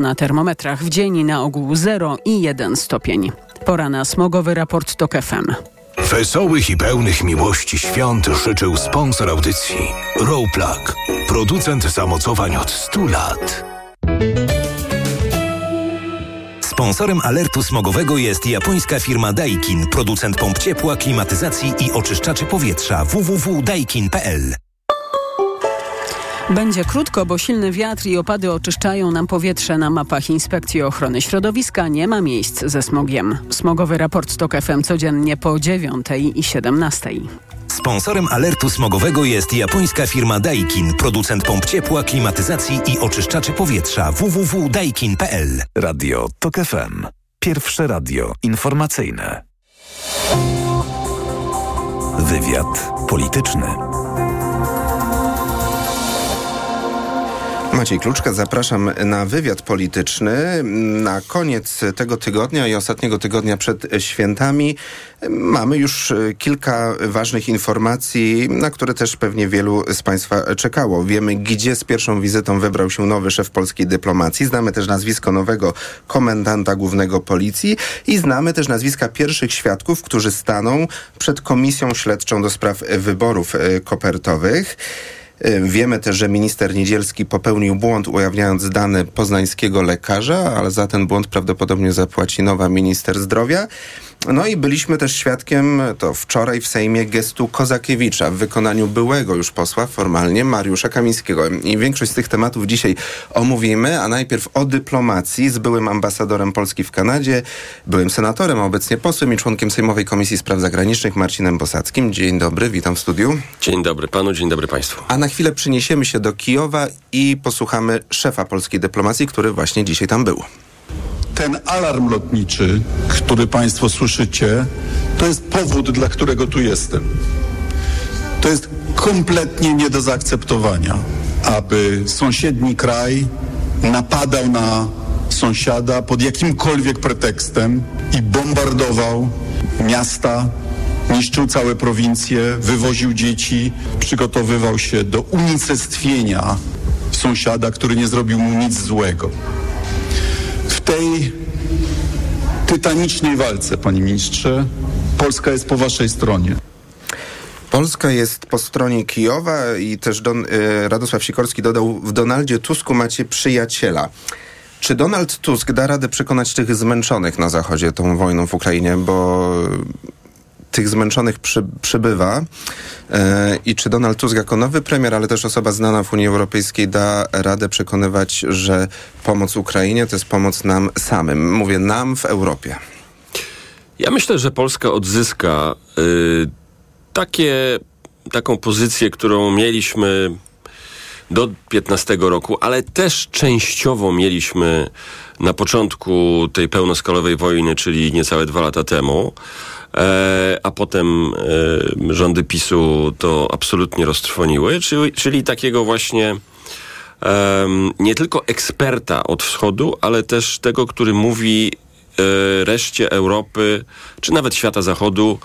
Na termometrach w dzień na ogół 0 i 1 stopień. Pora na smogowy raport TOK FM. Wesołych i pełnych miłości świąt życzył sponsor audycji Rowplug, producent zamocowań od 100 lat. Sponsorem alertu smogowego jest japońska firma Daikin, producent pomp ciepła, klimatyzacji i oczyszczaczy powietrza www.daikin.pl. Będzie krótko, bo silny wiatr i opady oczyszczają nam powietrze. Na mapach Inspekcji Ochrony Środowiska nie ma miejsc ze smogiem. Smogowy raport TOK FM codziennie po 9 i 17. Sponsorem alertu smogowego jest japońska firma Daikin, producent pomp ciepła, klimatyzacji i oczyszczaczy powietrza www.daikin.pl. Radio TOK FM. Pierwsze radio informacyjne. Wywiad polityczny. Maciej Kluczka, zapraszam na wywiad polityczny. Na koniec tego tygodnia i ostatniego tygodnia przed świętami mamy już kilka ważnych informacji, na które też pewnie wielu z Państwa czekało. Wiemy, gdzie z pierwszą wizytą wybrał się nowy szef polskiej dyplomacji. Znamy też nazwisko nowego komendanta głównego policji i znamy też nazwiska pierwszych świadków, którzy staną przed komisją śledczą do spraw wyborów kopertowych. Wiemy też, że minister Niedzielski popełnił błąd ujawniając dane poznańskiego lekarza, ale za ten błąd prawdopodobnie zapłaci nowa minister zdrowia. No i byliśmy też świadkiem, to wczoraj w Sejmie, gestu Kozakiewicza w wykonaniu byłego już posła formalnie Mariusza Kamińskiego. I większość z tych tematów dzisiaj omówimy, a najpierw o dyplomacji z byłym ambasadorem Polski w Kanadzie, byłym senatorem, a obecnie posłem i członkiem Sejmowej Komisji Spraw Zagranicznych Marcinem Bosackim. Dzień dobry, witam w studiu. Dzień dobry panu, dzień dobry państwu. A na chwilę przyniesiemy się do Kijowa i posłuchamy szefa polskiej dyplomacji, który właśnie dzisiaj tam był. Ten alarm lotniczy, który Państwo słyszycie, to jest powód, dla którego tu jestem. To jest kompletnie nie do zaakceptowania, aby sąsiedni kraj napadał na sąsiada pod jakimkolwiek pretekstem i bombardował miasta, niszczył całe prowincje, wywoził dzieci, przygotowywał się do unicestwienia sąsiada, który nie zrobił mu nic złego. W tej tytanicznej walce, panie ministrze, Polska jest po waszej stronie. Polska jest po stronie Kijowa i też Don, y, Radosław Sikorski dodał, w Donaldzie Tusku macie przyjaciela. Czy Donald Tusk da radę przekonać tych zmęczonych na Zachodzie tą wojną w Ukrainie, bo tych zmęczonych przy, przybywa e, i czy Donald Tusk jako nowy premier, ale też osoba znana w Unii Europejskiej da radę przekonywać, że pomoc Ukrainie to jest pomoc nam samym. Mówię nam w Europie. Ja myślę, że Polska odzyska y, takie, taką pozycję, którą mieliśmy do 15 roku, ale też częściowo mieliśmy na początku tej pełnoskalowej wojny, czyli niecałe dwa lata temu. E, a potem e, rządy PiSu to absolutnie roztrwoniły, czyli, czyli takiego właśnie nie tylko eksperta od wschodu, ale też tego, który mówi e, reszcie Europy, czy nawet świata zachodu,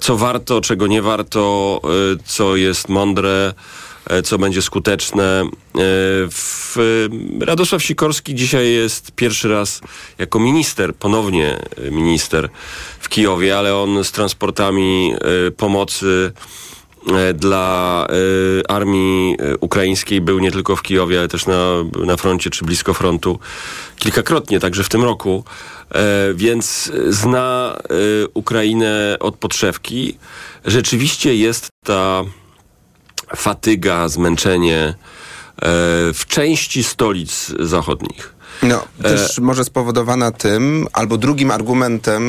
co warto, czego nie warto, co jest mądre, co będzie skuteczne. W Radosław Sikorski dzisiaj jest pierwszy raz jako minister, ponownie minister w Kijowie, ale on z transportami pomocy dla armii ukraińskiej był nie tylko w Kijowie, ale też na, na froncie czy blisko frontu kilkakrotnie, także w tym roku. Więc zna Ukrainę od podszewki. Rzeczywiście jest ta fatyga, zmęczenie e, w części stolic zachodnich. No, też e... może spowodowana tym, albo drugim argumentem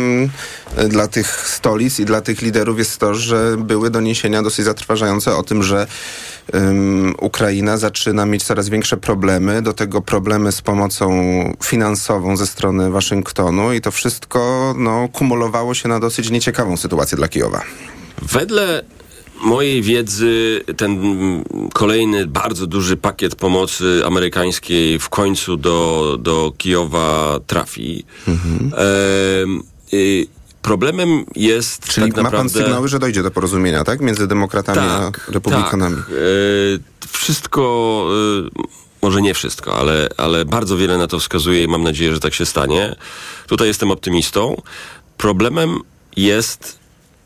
dla tych stolic i dla tych liderów jest to, że były doniesienia dosyć zatrważające o tym, że um, Ukraina zaczyna mieć coraz większe problemy, do tego problemy z pomocą finansową ze strony Waszyngtonu i to wszystko no, kumulowało się na dosyć nieciekawą sytuację dla Kijowa. Wedle mojej wiedzy ten kolejny bardzo duży pakiet pomocy amerykańskiej w końcu do, do Kijowa trafi. Mhm. E, problemem jest Czyli tak ma naprawdę... pan sygnały, że dojdzie do porozumienia, tak? Między demokratami tak, a republikanami. Tak. E, wszystko... E, może nie wszystko, ale, ale bardzo wiele na to wskazuje i mam nadzieję, że tak się stanie. Tutaj jestem optymistą. Problemem jest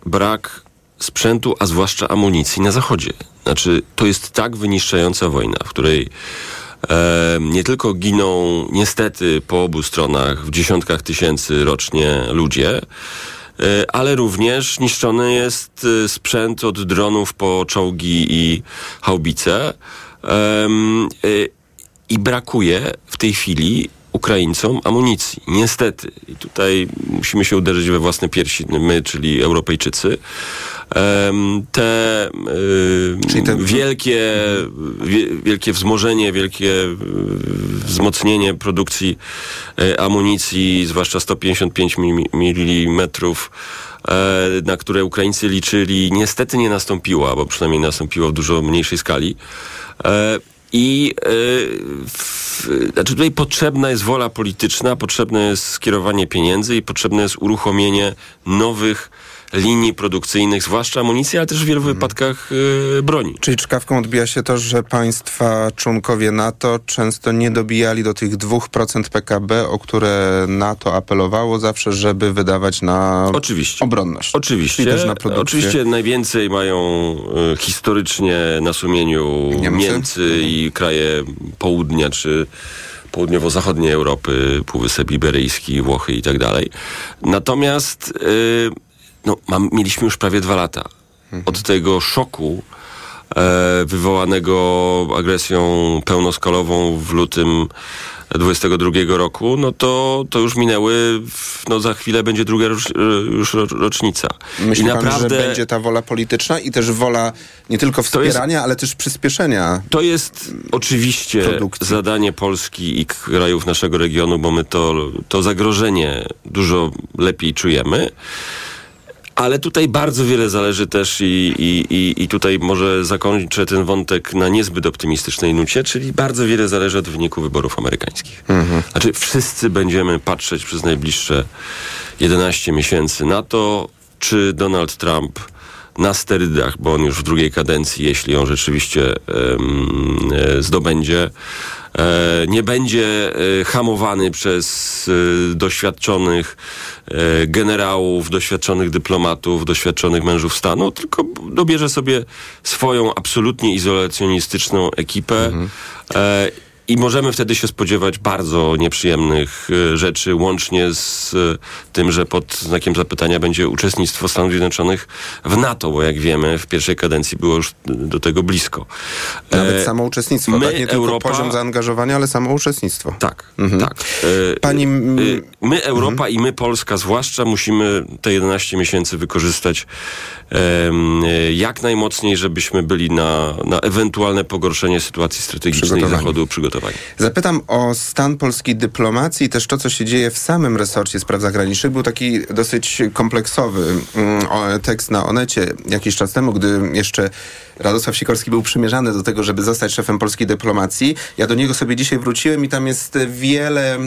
brak sprzętu, a zwłaszcza amunicji na Zachodzie. Znaczy, to jest tak wyniszczająca wojna, w której e, nie tylko giną niestety po obu stronach w dziesiątkach tysięcy rocznie ludzie, e, ale również niszczony jest e, sprzęt od dronów po czołgi i haubice. E, I brakuje w tej chwili Ukraińcom amunicji. Niestety. I tutaj musimy się uderzyć we własne piersi, my, czyli Europejczycy. Te, y, Czyli te- wielkie, wie, wielkie wzmożenie, wielkie y, wzmocnienie produkcji e, amunicji, zwłaszcza 155 mm, e, na które Ukraińcy liczyli, niestety nie nastąpiło, albo przynajmniej nastąpiło w dużo mniejszej skali. I w, znaczy tutaj potrzebna jest wola polityczna, potrzebne jest skierowanie pieniędzy i potrzebne jest uruchomienie nowych linii produkcyjnych, zwłaszcza amunicji, ale też w wielu wypadkach e, broni. Czyli czkawką odbija się to, że państwa członkowie NATO często nie dobijali do tych 2% PKB, o które NATO apelowało zawsze, żeby wydawać na Oczywiście. obronność. Oczywiście. Czyli też na produkcję. Oczywiście najwięcej mają e, historycznie na sumieniu Niemcy. Niemcy, i kraje południa czy południowo-zachodniej Europy, Półwysep Iberyjski, Włochy i tak dalej. Natomiast e, no, mam, mieliśmy już prawie dwa lata od tego szoku e, wywołanego agresją pełnoskalową w lutym 22 roku, no to, to już minęły, no za chwilę będzie druga rocz, już ro- rocznica. Myśli I pan, naprawdę że będzie ta wola polityczna i też wola nie tylko jest- wspierania, ale też przyspieszenia to jest oczywiście Produkcji. zadanie Polski i krajów naszego regionu, bo my to, to zagrożenie dużo lepiej czujemy. Ale tutaj bardzo wiele zależy też i, i, i, i tutaj może zakończę ten wątek na niezbyt optymistycznej nucie, czyli bardzo wiele zależy od wyniku wyborów amerykańskich. Znaczy wszyscy będziemy patrzeć przez najbliższe 11 miesięcy na to, czy Donald Trump na sterydach, bo on już w drugiej kadencji, jeśli on rzeczywiście e, zdobędzie, nie będzie e, hamowany przez e, doświadczonych e, generałów, doświadczonych dyplomatów, doświadczonych mężów stanu, tylko dobierze sobie swoją absolutnie izolacjonistyczną ekipę. E, i możemy wtedy się spodziewać bardzo nieprzyjemnych e, rzeczy, łącznie z e, tym, że pod znakiem zapytania będzie uczestnictwo Stanów Zjednoczonych w NATO, bo jak wiemy, w pierwszej kadencji było już do tego blisko. Nawet E, samo uczestnictwo, my, tak? Nie tylko Europa- poziom zaangażowania, ale samo uczestnictwo. Tak, tak. E, Pani, e, My, Europa i my, Polska zwłaszcza, musimy te 11 miesięcy wykorzystać jak najmocniej, żebyśmy byli na, na ewentualne pogorszenie sytuacji strategicznej. Zachodu przygotowani. Zapytam o stan polskiej dyplomacji i też to, co się dzieje w samym resorcie spraw zagranicznych. Był taki dosyć kompleksowy mm, tekst na Onecie jakiś czas temu, gdy jeszcze Radosław Sikorski był przymierzany do tego, żeby zostać szefem polskiej dyplomacji. Ja do niego sobie dzisiaj wróciłem i tam jest wiele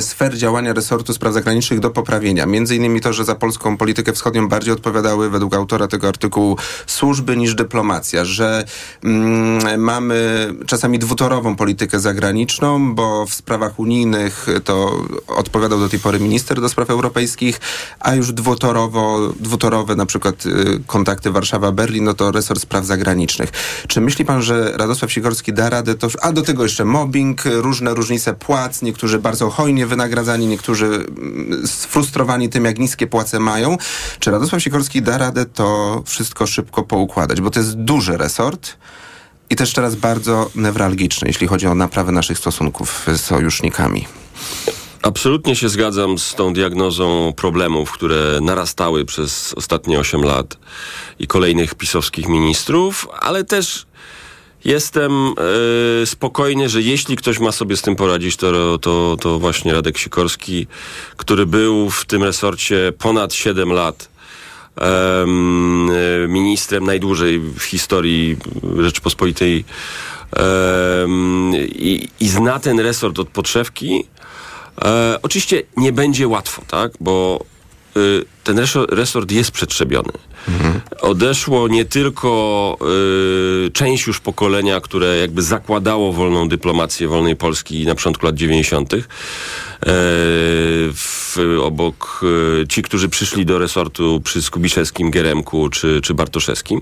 sfer działania resortu spraw zagranicznych do poprawienia. Między innymi to, że za polską politykę wschodnią bardziej odpowiadały według autora tego artykułu służby niż dyplomacja, że mm, mamy czasami dwutorową politykę zagraniczną, bo w sprawach unijnych to odpowiadał do tej pory minister do spraw europejskich, a już dwutorowo, dwutorowe na przykład y, kontakty Warszawa-Berlin, no to resort spraw zagranicznych. Czy myśli pan, że Radosław Sikorski da radę to, a do tego jeszcze mobbing, różne różnice płac, niektórzy bardzo hojnie wynagradzani, niektórzy mm, sfrustrowani tym, jak niskie płace mają. Czy Radosław Sikorski da radę to wszystko szybko poukładać? Bo to jest duży resort i też teraz bardzo newralgiczny, jeśli chodzi o naprawę naszych stosunków z sojusznikami. Absolutnie się zgadzam z tą diagnozą problemów, które narastały przez ostatnie 8 lat i kolejnych pisowskich ministrów, ale też jestem e, spokojny, że jeśli ktoś ma sobie z tym poradzić, to, to, to właśnie Radek Sikorski, który był w tym resorcie ponad 7 lat e, ministrem najdłużej w historii Rzeczypospolitej i, i zna ten resort od podszewki. E, oczywiście nie będzie łatwo, tak? Bo ten resort jest przetrzebiony. Odeszło nie tylko y, część już pokolenia, które jakby zakładało wolną dyplomację wolnej Polski na początku lat 90. E, w, obok e, ci, którzy przyszli do resortu przy Skubiszewskim, Geremku czy, czy Bartoszewskim.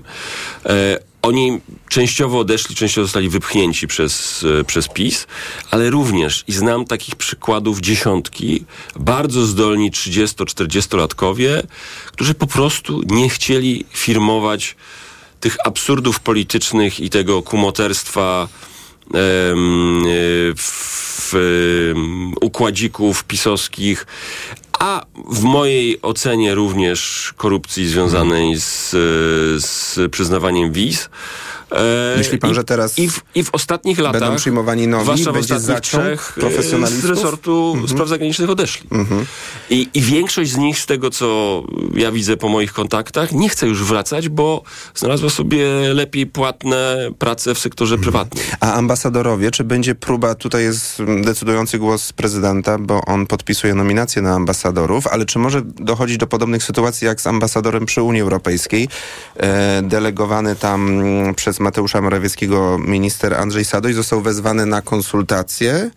E, oni częściowo odeszli, częściowo zostali wypchnięci przez, e, przez PiS, ale również, i znam takich przykładów dziesiątki, bardzo zdolni 30-40-latkowie, którzy po prostu nie chcieli firmować tych absurdów politycznych i tego kumoterstwa e, w, układzików pisowskich, a w mojej ocenie również korupcji związanej z, z przyznawaniem wiz. E, Myśli pan, i- że teraz i w, I w ostatnich latach, będą przyjmowani nowi, zwłaszcza w ostatnich trzech, profesjonalistów? Mhm. z resortu spraw zagranicznych odeszli. I, I większość z nich, z tego co ja widzę po moich kontaktach, nie chce już wracać, bo znalazła sobie lepiej płatne prace w sektorze prywatnym. A ambasadorowie, czy będzie próba, tutaj jest decydujący głos prezydenta, bo on podpisuje nominacje na ambasadorów, ale czy może dochodzić do podobnych sytuacji jak z ambasadorem przy Unii Europejskiej, e, delegowany tam mm, przez Mateusza Morawieckiego minister Andrzej Sadoń został wezwany na konsultacje.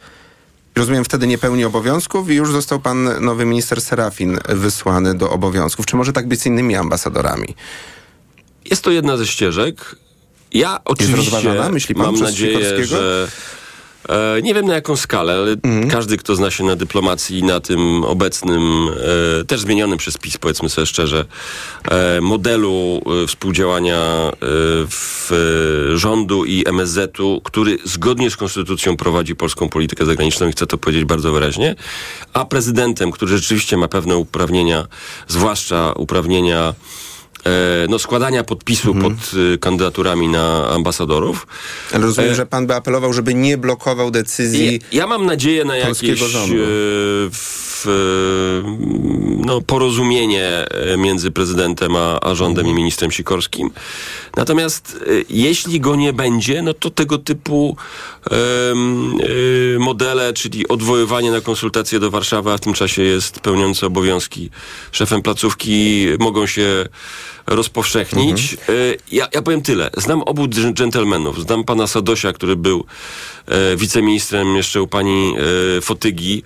Rozumiem, wtedy nie pełni obowiązków i już został pan nowy minister Serafin wysłany do obowiązków. Czy może tak być z innymi ambasadorami? Jest to jedna ze ścieżek. Ja oczywiście rozważana, myśli pan, mam nadzieję, że nie wiem na jaką skalę, ale Mhm. każdy, kto zna się na dyplomacji, na tym obecnym, e, też zmienionym przez PiS, powiedzmy sobie szczerze, e, modelu e, współdziałania e, w e, rządu i MSZ-u, który zgodnie z konstytucją prowadzi polską politykę zagraniczną i chcę to powiedzieć bardzo wyraźnie, a prezydentem, który rzeczywiście ma pewne uprawnienia, zwłaszcza uprawnienia e, no, składania podpisu Mhm. pod y, kandydaturami na ambasadorów. Ale rozumiem, E, że pan by apelował, żeby nie blokował decyzji. Ja mam nadzieję na jakieś e, w, e, no, porozumienie e, między prezydentem a, a rządem Mhm. i ministrem Sikorskim. Natomiast e, jeśli go nie będzie, no to tego typu e, modele, czyli odwoływanie na konsultacje do Warszawy, a w tym czasie jest pełniący obowiązki szefem placówki, mogą się rozpowszechnić. E, Ja, ja powiem tyle. Znam obu dż- dżentelmenów. Znam pana Sadosia, który był e, wiceministrem jeszcze u pani e, Fotygi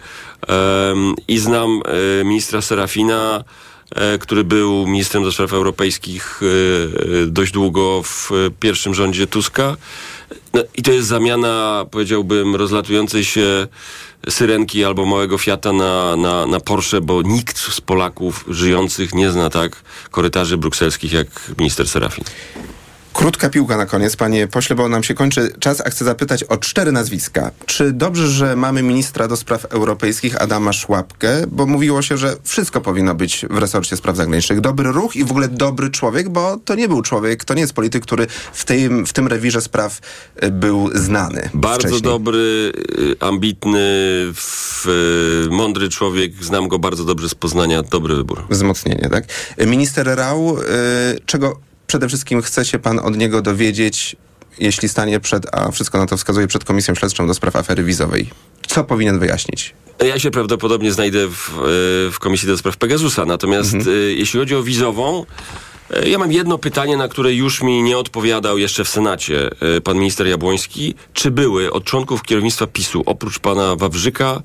em, i znam e, ministra Serafina, e, który był ministrem do spraw europejskich e, e, dość długo w e, pierwszym rządzie Tuska. No, I to jest zamiana, powiedziałbym, rozlatującej się syrenki albo małego Fiata na, na, na Porsche, bo nikt z Polaków żyjących nie zna tak korytarzy brukselskich jak minister Serafin. Krótka piłka na koniec, panie pośle, bo nam się kończy czas, a chcę zapytać o cztery nazwiska. Czy dobrze, że mamy ministra do spraw europejskich Adama Szłapkę, bo mówiło się, że wszystko powinno być w resorcie spraw zagranicznych. Dobry ruch i w ogóle dobry człowiek, bo to nie był człowiek, to nie jest polityk, który w tym, w tym rewirze spraw y, był znany Bardzo wcześniej. dobry, y, ambitny, w, y, mądry człowiek. Znam go bardzo dobrze z Poznania. Dobry wybór. Wzmocnienie, tak? Minister Rał, czego przede wszystkim chce się pan od niego dowiedzieć, jeśli stanie przed, a wszystko na to wskazuje, przed Komisją Śledczą do spraw afery wizowej? Co powinien wyjaśnić? Ja się prawdopodobnie znajdę w, y, w Komisji do Spraw Pegasusa. Natomiast y, jeśli chodzi o wizową, y, ja mam jedno pytanie, na które już mi nie odpowiadał jeszcze w Senacie pan minister Jabłoński. Czy były od członków kierownictwa PiSu, oprócz pana Wawrzyka,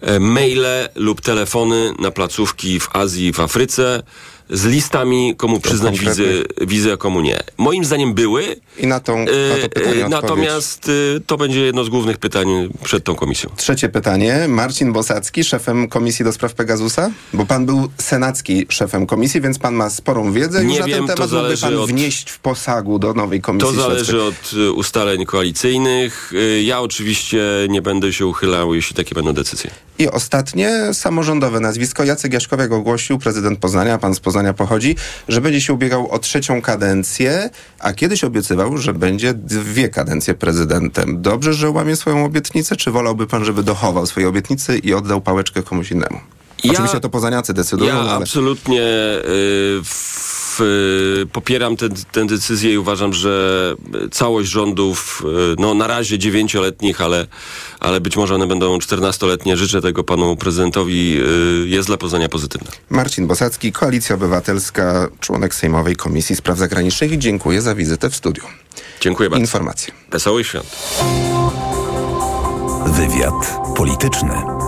e, maile lub telefony na placówki w Azji i w Afryce z listami, komu przyznać wizy, wizę, a komu nie. Moim zdaniem były. I na, tą, na to E, pytanie e, odpowiedź. Natomiast e, to będzie jedno z głównych pytań przed tą komisją. Trzecie pytanie. Marcin Bosacki, szefem Komisji do Spraw Pegasusa? Bo pan był senacki szefem komisji, więc pan ma sporą wiedzę. Już Nie na wiem, ten to temat mógłby pan od- wnieść w posagu do nowej komisji To zależy śledczej. od y, ustaleń koalicyjnych. Ja oczywiście nie będę się uchylał, jeśli takie będą decyzje. I ostatnie, samorządowe nazwisko. Jacek Jaśkowiak ogłosił, prezydent Poznania, pan z Poznania pochodzi, że będzie się ubiegał o trzecią kadencję, a kiedyś obiecywał, że będzie dwie kadencje prezydentem. Dobrze, że łamie swoją obietnicę, czy wolałby pan, żeby dochował swojej obietnicy i oddał pałeczkę komuś innemu? Ja- Oczywiście to poznaniacy decydują, Ja ale... absolutnie y, w, y, popieram tę decyzję i uważam, że całość rządów, y, no na razie dziewięcioletnich, ale, ale być może one będą czternastoletnie. Życzę tego panu prezydentowi. Y, jest dla Poznania pozytywne. Marcin Bosacki, Koalicja Obywatelska, członek Sejmowej Komisji Spraw Zagranicznych. Dziękuję za wizytę w studiu. Dziękuję bardzo. Informacje. Wesołych świąt. Wywiad polityczny.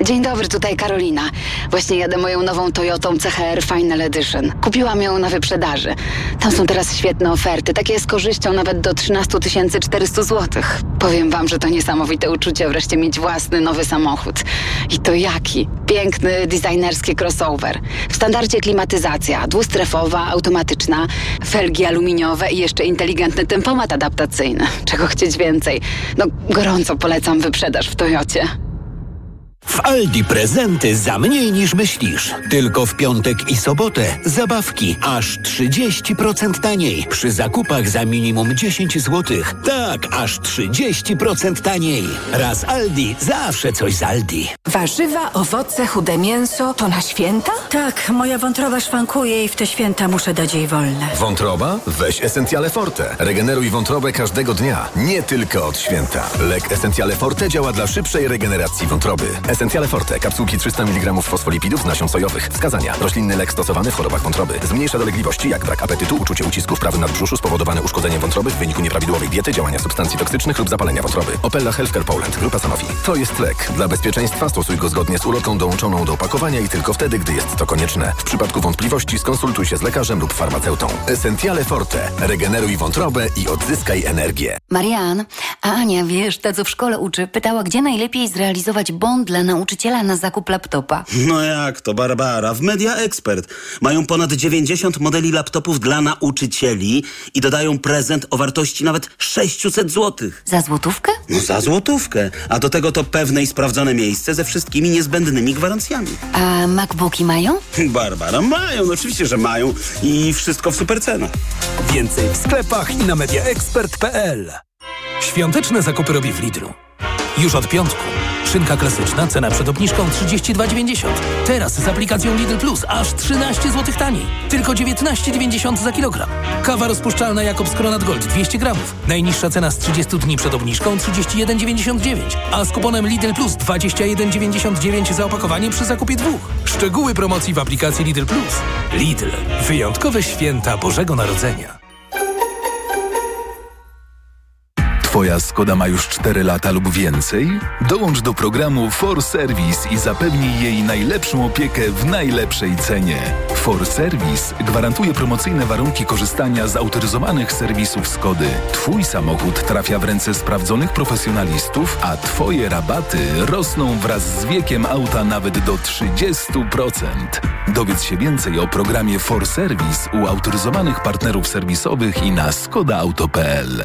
Dzień dobry, tutaj Karolina. Właśnie jadę moją nową Toyotą CHR Final Edition. Kupiłam ją na wyprzedaży. Tam są teraz świetne oferty, takie z korzyścią nawet do 13 400 zł. Powiem wam, że to niesamowite uczucie wreszcie mieć własny nowy samochód. I to jaki? Piękny, designerski crossover. W standardzie klimatyzacja, dwustrefowa, automatyczna, felgi aluminiowe i jeszcze inteligentny tempomat adaptacyjny. Czego chcieć więcej? No, gorąco polecam wyprzedaż w Toyocie. W Aldi prezenty za mniej niż myślisz. Tylko w piątek i sobotę zabawki aż 30% taniej. Przy zakupach za minimum 10 zł. Tak, aż 30% taniej. Raz Aldi, zawsze coś z Aldi. Warzywa, owoce, chude mięso to na święta? Tak, moja wątroba szwankuje i w te święta muszę dać jej wolne. Wątroba? Weź Essentiale Forte. Regeneruj wątrobę każdego dnia, nie tylko od święta. Lek Essentiale Forte działa dla szybszej regeneracji wątroby. Essentiale Forte. Kapsułki 300 mg fosfolipidów z nasion sojowych. Wskazania. Roślinny lek stosowany w chorobach wątroby. Zmniejsza dolegliwości jak brak apetytu, uczucie ucisku w prawym nadbrzuszu spowodowane uszkodzeniem wątroby w wyniku nieprawidłowej diety, działania substancji toksycznych lub zapalenia wątroby. Opella Healthcare Poland. Grupa Sanofi. To jest lek. Dla bezpieczeństwa stosuj go zgodnie z ulotką dołączoną do opakowania i tylko wtedy, gdy jest to konieczne. W przypadku wątpliwości skonsultuj się z lekarzem lub farmaceutą. Essentiale Forte. Regeneruj wątrobę i odzyskaj energię. Marian, a Ania, wiesz, ta co w szkole uczy, pytała, gdzie najlepiej zrealizować bond dla nauczyciela na zakup laptopa. No jak to, Barbara? W Media Expert mają ponad 90 modeli laptopów dla nauczycieli i dodają prezent o wartości nawet 600 zł. Za złotówkę? No za złotówkę. A do tego to pewne i sprawdzone miejsce ze wszystkimi niezbędnymi gwarancjami. A MacBooki mają? Barbara, mają, no oczywiście, że mają i wszystko w supercenach. Więcej w sklepach i na mediaexpert.pl Świąteczne zakupy robi w Lidlu. Już od piątku. Szynka klasyczna, cena przed obniżką 32,90. Teraz z aplikacją Lidl Plus aż 13 zł taniej. Tylko 19,90 za kilogram. Kawa rozpuszczalna Jakobs Kronat Gold 200 gramów. Najniższa cena z 30 dni przed obniżką 31,99. A z kuponem Lidl Plus 21,99 za opakowanie przy zakupie dwóch. Szczegóły promocji w aplikacji Lidl Plus. Lidl. Wyjątkowe święta Bożego Narodzenia. Twoja Skoda ma już 4 lata lub więcej? Dołącz do programu For Service i zapewnij jej najlepszą opiekę w najlepszej cenie. For Service gwarantuje promocyjne warunki korzystania z autoryzowanych serwisów Skody. Twój samochód trafia w ręce sprawdzonych profesjonalistów, a Twoje rabaty rosną wraz z wiekiem auta nawet do 30%. Dowiedz się więcej o programie For Service u autoryzowanych partnerów serwisowych i na skodaauto.pl.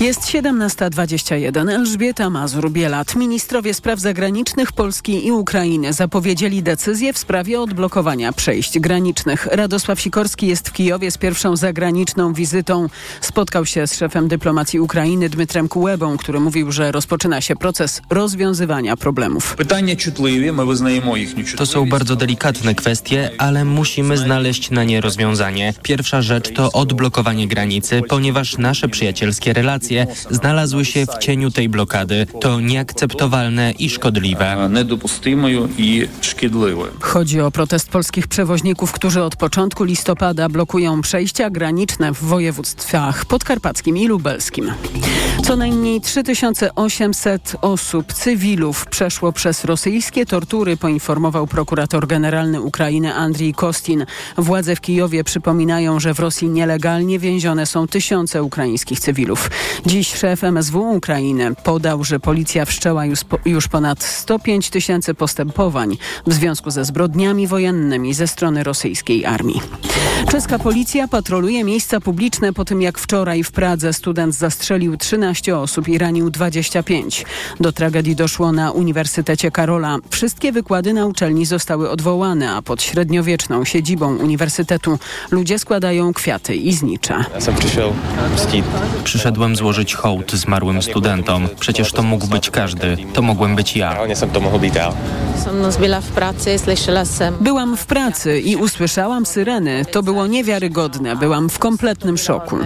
Jest 17.21. Elżbieta Mazur-Bielat. Ministrowie spraw zagranicznych Polski i Ukrainy zapowiedzieli decyzję w sprawie odblokowania przejść granicznych. Radosław Sikorski jest w Kijowie z pierwszą zagraniczną wizytą. Spotkał się z szefem dyplomacji Ukrainy Dmytrem Kułebą, który mówił, że rozpoczyna się proces rozwiązywania problemów. To są bardzo delikatne kwestie, ale musimy znaleźć na nie rozwiązanie. Pierwsza rzecz to odblokowanie granicy, ponieważ nasze przyjacielskie relacje znalazły się w cieniu tej blokady. To nieakceptowalne i szkodliwe. Chodzi o protest polskich przewoźników, którzy od początku listopada blokują przejścia graniczne w województwach podkarpackim i lubelskim. Co najmniej 3800 osób, cywilów, przeszło przez rosyjskie tortury, poinformował prokurator generalny Ukrainy Andrii Kostin. Władze w Kijowie przypominają, że w Rosji nielegalnie więzione są tysiące ukraińskich cywilów. Dziś szef MSW Ukrainy podał, że policja wszczęła już, już ponad 105 tysięcy postępowań w związku ze zbrodniami wojennymi ze strony rosyjskiej armii. Czeska policja patroluje miejsca publiczne po tym, jak wczoraj w Pradze student zastrzelił 13 osób i ranił 25. Do tragedii doszło na Uniwersytecie Karola. Wszystkie wykłady na uczelni zostały odwołane, a pod średniowieczną siedzibą uniwersytetu ludzie składają kwiaty i znicze. Przyszedłem złożyć hołd zmarłym studentom. Przecież to mógł być każdy. To mogłem być ja. Byłam w pracy i usłyszałam syreny. To było niewiarygodne. Byłam w kompletnym szoku.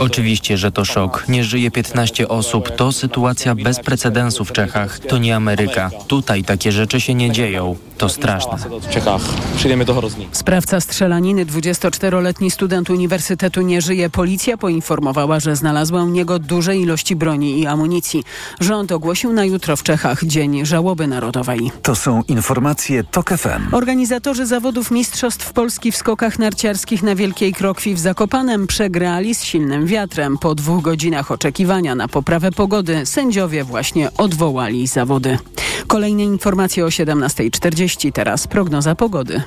Oczywiście, że to szok. Nie żyje 15 osób. To sytuacja bez precedensu w Czechach. To nie Ameryka. Tutaj takie rzeczy się nie dzieją. To straszne. Sprawca strzelaniny, 24-letni student uniwersytetu nie żyje. Policja poinformowała, że znalazła u niego duże ilości broni i amunicji. Rząd ogłosił na jutro w Czechach Dzień Żałoby Narodowej. To są informacje TOK FM. Organizatorzy zawodów Mistrzostw Polski w skokach narciarskich na Wielkiej Krokwi w Zakopanem przegrali z silnym wiatrem. Po dwóch godzinach oczekiwania na poprawę pogody sędziowie właśnie odwołali zawody. Kolejne informacje o 17.40. Teraz prognoza pogody.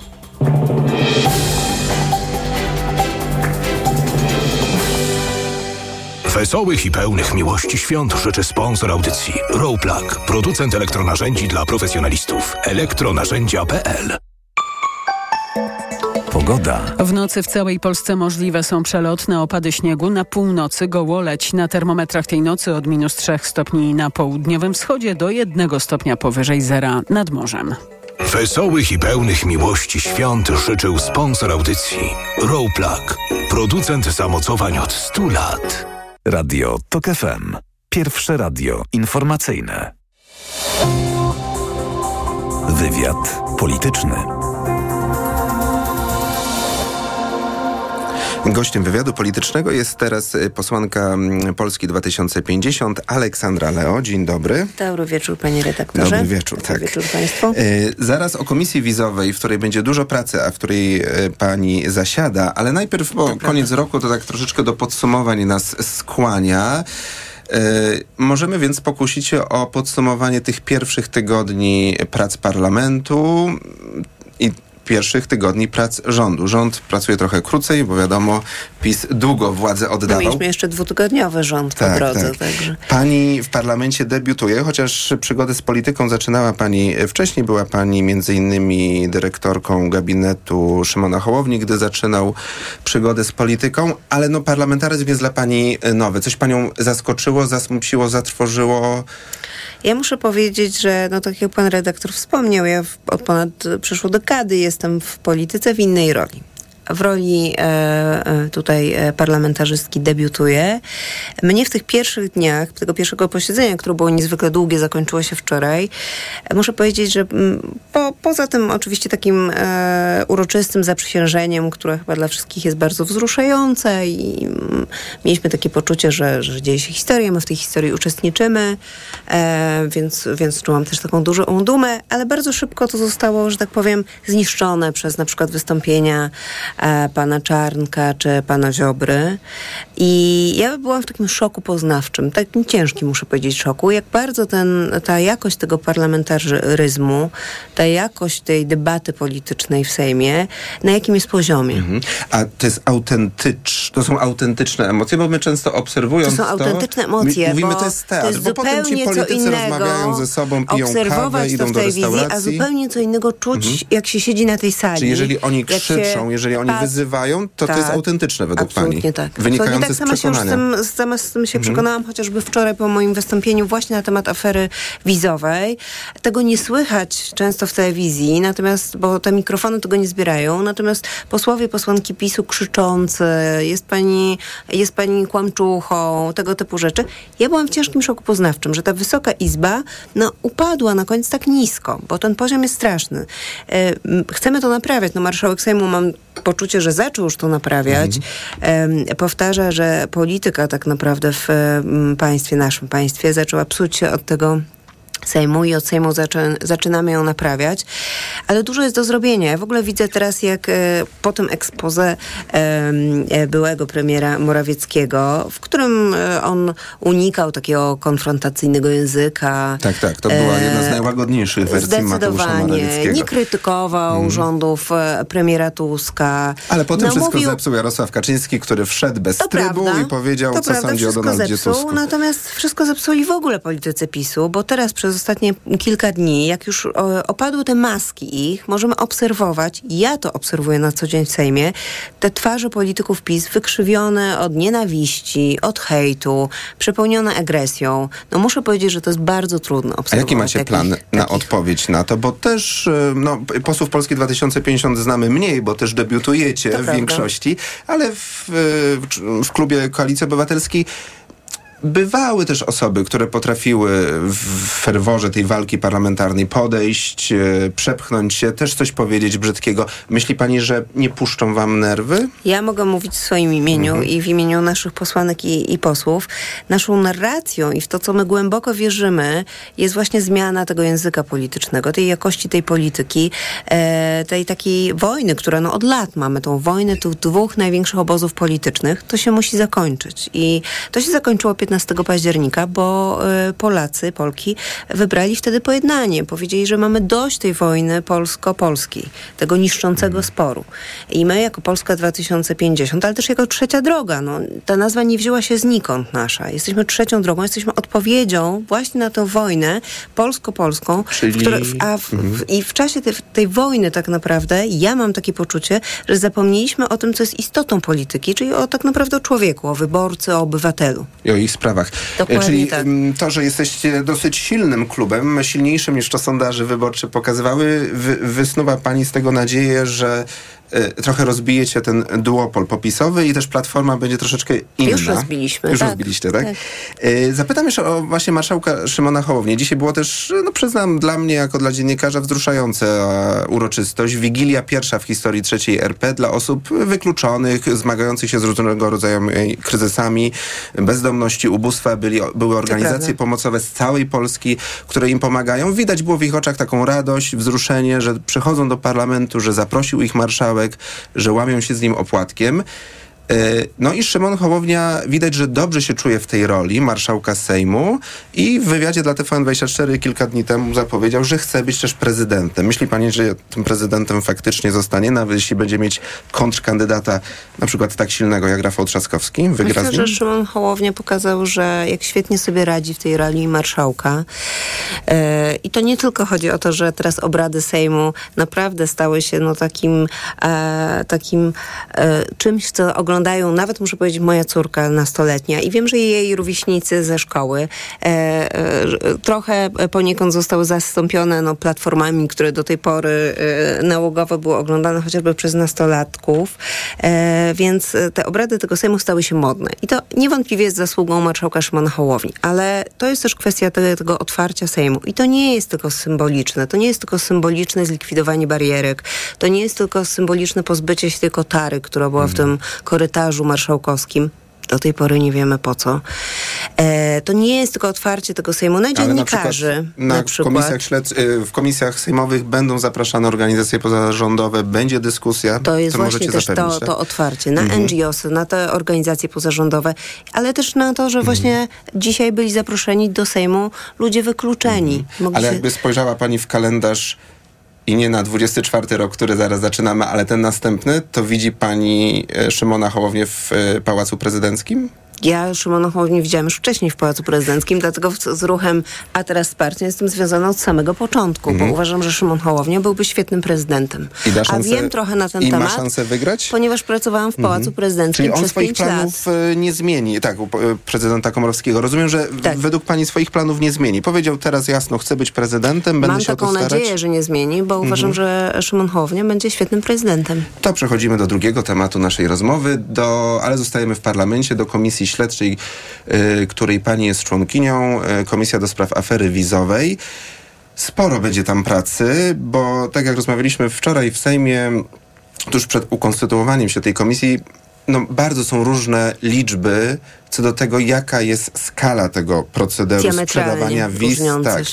Wesołych i pełnych miłości świąt życzy sponsor audycji Rowplug, producent elektronarzędzi dla profesjonalistów. elektronarzędzia.pl Pogoda. W nocy w całej Polsce możliwe są przelotne opady śniegu. Na północy gołoleć. Na termometrach tej nocy od minus 3 stopni na południowym wschodzie do 1 stopnia powyżej zera nad morzem. Wesołych i pełnych miłości świąt życzył sponsor audycji Rowplug, producent zamocowań od 100 lat. Radio TOK FM. Pierwsze radio informacyjne. Wywiad polityczny. Gościem wywiadu politycznego jest teraz posłanka mm, Polski 2050 Aleksandra Leo. Dzień dobry. Dobry wieczór panie redaktorze. Dobry wieczór, tak. Dobry wieczór państwu. E, zaraz o komisji wizowej, w której będzie dużo pracy, a w której e, pani zasiada, ale najpierw, bo koniec roku to tak troszeczkę do podsumowań nas skłania. Możemy więc pokusić się o podsumowanie tych pierwszych tygodni prac parlamentu i pierwszych tygodni prac rządu. Rząd pracuje trochę krócej, bo wiadomo, PiS długo władzę oddawał. No, mieliśmy jeszcze dwutygodniowy rząd Tak, po drodze. tak. Także. Pani w parlamencie debiutuje, chociaż przygodę z polityką zaczynała pani wcześniej. Była pani między innymi dyrektorką gabinetu Szymona Hołowni, gdy zaczynał przygodę z polityką, ale no parlamentaryzm jest dla pani nowy. Coś panią zaskoczyło, zasmuciło, zatrwożyło? Ja muszę powiedzieć, że no tak jak pan redaktor wspomniał, ja od ponad przeszło dekady jestem w polityce w innej roli. W roli e, e, tutaj e, parlamentarzystki debiutuję. Mnie w tych pierwszych dniach, tego pierwszego posiedzenia, które było niezwykle długie, zakończyło się wczoraj, muszę powiedzieć, że mm, po, poza tym oczywiście takim uroczystym zaprzysiężeniem, które chyba dla wszystkich jest bardzo wzruszające i mm, mieliśmy takie poczucie, że, że dzieje się historia, my w tej historii uczestniczymy, więc, więc czułam też taką dużą dumę, ale bardzo szybko to zostało, że tak powiem, zniszczone przez na przykład wystąpienia pana Czarnka czy pana Ziobry. I ja byłam w takim szoku poznawczym, takim ciężkim muszę powiedzieć szoku, jak bardzo ten, ta jakość tego parlamentaryzmu, ta jakość tej debaty politycznej w Sejmie, na jakim jest poziomie. Mhm. A to jest autentycz, to są autentyczne emocje, bo my często obserwując to... są autentyczne emocje, mówimy, bo to jest teatr, to jest bo potem ci politycy rozmawiają ze sobą, piją kawę, idą do restauracji. Wizji, a zupełnie co innego czuć, mhm. jak się siedzi na tej sali. Czyli jeżeli oni krzyczą, jeżeli oni wyzywają, to tak, to jest autentyczne według absolutnie pani. tak. Wynikające tak z przekonania. Się, z tym, sama z tym się mhm. przekonałam, chociażby wczoraj po moim wystąpieniu właśnie na temat afery wizowej. Tego nie słychać często w telewizji, natomiast, bo te mikrofony tego nie zbierają, natomiast posłowie, posłanki PiSu krzyczący, jest pani, jest pani kłamczuchą, tego typu rzeczy. Ja byłam w ciężkim szoku poznawczym, że ta Wysoka Izba no, upadła na koniec tak nisko, bo ten poziom jest straszny. E, chcemy to naprawiać. No, marszałek Sejmu mam poczucie, że zaczął już to naprawiać. Mhm. Powtarza, że polityka tak naprawdę w państwie, naszym państwie zaczęła psuć się od tego Sejmu i od Sejmu zaczę, zaczynamy ją naprawiać, ale dużo jest do zrobienia. Ja w ogóle widzę teraz, jak e, po tym ekspoze e, byłego premiera Morawieckiego, w którym e, on unikał takiego konfrontacyjnego języka. Tak, tak, to była jedna z najłagodniejszych wersji Morawieckiego. Nie krytykował mm. rządów premiera Tuska. Ale potem no, wszystko zepsuł Jarosław Kaczyński, który wszedł bez to trybu prawda, i powiedział, co prawda, sądzi o Donaldzie zepsuł, Tusku. Natomiast wszystko zepsuli w ogóle politycy PiSu, bo teraz przez przez ostatnie kilka dni, jak już opadły te maski ich, możemy obserwować, ja to obserwuję na co dzień w Sejmie, te twarze polityków PiS wykrzywione od nienawiści, od hejtu, przepełnione agresją. No muszę powiedzieć, że to jest bardzo trudno obserwować. A jaki macie takich, plan na takich... odpowiedź na to? Bo też e, no, posłów Polski 2050 znamy mniej, bo też debiutujecie to w prawda. większości, ale w, w, w klubie Koalicji Obywatelskiej bywały też osoby, które potrafiły w ferworze tej walki parlamentarnej podejść, e, przepchnąć się, też coś powiedzieć brzydkiego. Myśli pani, że nie puszczą wam nerwy? Ja mogę mówić w swoim imieniu mhm. i w imieniu naszych posłanek i, i, posłów. Naszą narracją i w to, co my głęboko wierzymy, jest właśnie zmiana tego języka politycznego, tej jakości tej polityki, e, tej takiej wojny, która no od lat mamy, tą wojnę tych dwóch największych obozów politycznych, to się musi zakończyć. I to się zakończyło 15 15 października, bo e, Polacy, Polki wybrali wtedy pojednanie. Powiedzieli, że mamy dość tej wojny polsko-polskiej, tego niszczącego sporu. I my jako Polska 2050, ale też jako trzecia droga, no, ta nazwa nie wzięła się znikąd nasza. Jesteśmy trzecią drogą, jesteśmy odpowiedzią właśnie na tę wojnę polsko-polską, Czyli... Które, a w, mhm. w, i w czasie tej, tej wojny tak naprawdę ja mam takie poczucie, że zapomnieliśmy o tym, co jest istotą polityki, czyli o tak naprawdę o człowieku, o wyborcy, o obywatelu. I o ich sprawach. Dokładnie Czyli tak. to, że jesteście dosyć silnym klubem, silniejszym niż to sondaże wyborcze pokazywały, wy, wysnuwa pani z tego nadzieję, że trochę rozbijecie ten duopol popisowy i też platforma będzie troszeczkę inna. Już rozbiliśmy. Już tak. rozbiliście, tak? tak? Y, zapytam jeszcze o właśnie marszałka Szymona Hołownię. Dzisiaj było też, no przyznam, dla mnie jako dla dziennikarza wzruszająca uroczystość. Wigilia pierwsza w historii trzeciej RP dla osób wykluczonych, zmagających się z różnego rodzaju kryzysami, bezdomności, ubóstwa. Byli, były organizacje pomocowe z całej Polski, które im pomagają. Widać było w ich oczach taką radość, wzruszenie, że przychodzą do parlamentu, że zaprosił ich marszałek marszałek, że łamią się z nim opłatkiem. E, no i Szymon Hołownia widać, że dobrze się czuje w tej roli marszałka Sejmu i w wywiadzie dla TVN24 kilka dni temu zapowiedział, że chce być też prezydentem. Myśli pani, że tym prezydentem faktycznie zostanie, nawet jeśli będzie mieć kontrkandydata na przykład tak silnego jak Rafał Trzaskowski? Wygra Myślę, że Szymon Hołownia pokazał, że jak świetnie sobie radzi w tej roli marszałka. Yy, I to nie tylko chodzi o to, że teraz obrady Sejmu naprawdę stały się no, takim, e, takim e, czymś, co oglądamy oglądają, nawet muszę powiedzieć, moja córka nastoletnia i wiem, że jej rówieśnicy ze szkoły e, e, trochę poniekąd zostały zastąpione no, platformami, które do tej pory e, nałogowo były oglądane chociażby przez nastolatków, e, więc te obrady tego Sejmu stały się modne. I to niewątpliwie jest zasługą marszałka Szymona Hołowni, ale to jest też kwestia tego, tego otwarcia Sejmu. I to nie jest tylko symboliczne, to nie jest tylko symboliczne zlikwidowanie barierek, to nie jest tylko symboliczne pozbycie się tej kotary, która była w tym korytarzu marszałkowskim Do tej pory nie wiemy po co. E, to nie jest tylko otwarcie tego Sejmu na dziennikarzy. Na, przykład, na komisjach śledz- w komisjach sejmowych będą zapraszane organizacje pozarządowe, będzie dyskusja. To jest to właśnie też zapewnić, to, tak? to otwarcie na mhm. NGOsy, na te organizacje pozarządowe, ale też na to, że właśnie mhm. dzisiaj byli zaproszeni do Sejmu ludzie wykluczeni. Mhm. Ale jakby spojrzała pani w kalendarz i nie na 24 rok, który zaraz zaczynamy, ale ten następny, to widzi pani e, Szymona Hołownię w e, Pałacu Prezydenckim? Ja Szymona Hołownię widziałam już wcześniej w Pałacu Prezydenckim, dlatego z ruchem A teraz wsparcie jestem związana od samego początku, mm. bo mhm. uważam, że Szymon Hołownia byłby świetnym prezydentem. Szansę, A wiem trochę na ten i temat. ma szansę wygrać? Ponieważ pracowałam w Pałacu mm. Prezydenckim Czyli on przez swoich planów lat. E, nie zmieni, tak, u prezydenta Komorowskiego. Rozumiem, że tak. według pani swoich planów nie zmieni. Powiedział teraz jasno, chcę być prezydentem, będę Mam się taką nadzieję, że nie zmieni, bo mm. uważam, że Szymon Hołownia będzie świetnym prezydentem. To przechodzimy do drugiego tematu naszej rozmowy, do, ale zostajemy w parlamencie, do Komisji Śledczej Y, której pani jest członkinią, y, Komisja do Spraw Afery Wizowej. Sporo będzie tam pracy, bo tak jak rozmawialiśmy wczoraj w Sejmie, tuż przed ukonstytuowaniem się tej komisji, no, bardzo są różne liczby co do tego, jaka jest skala tego procederu sprzedawania wiz. Tak.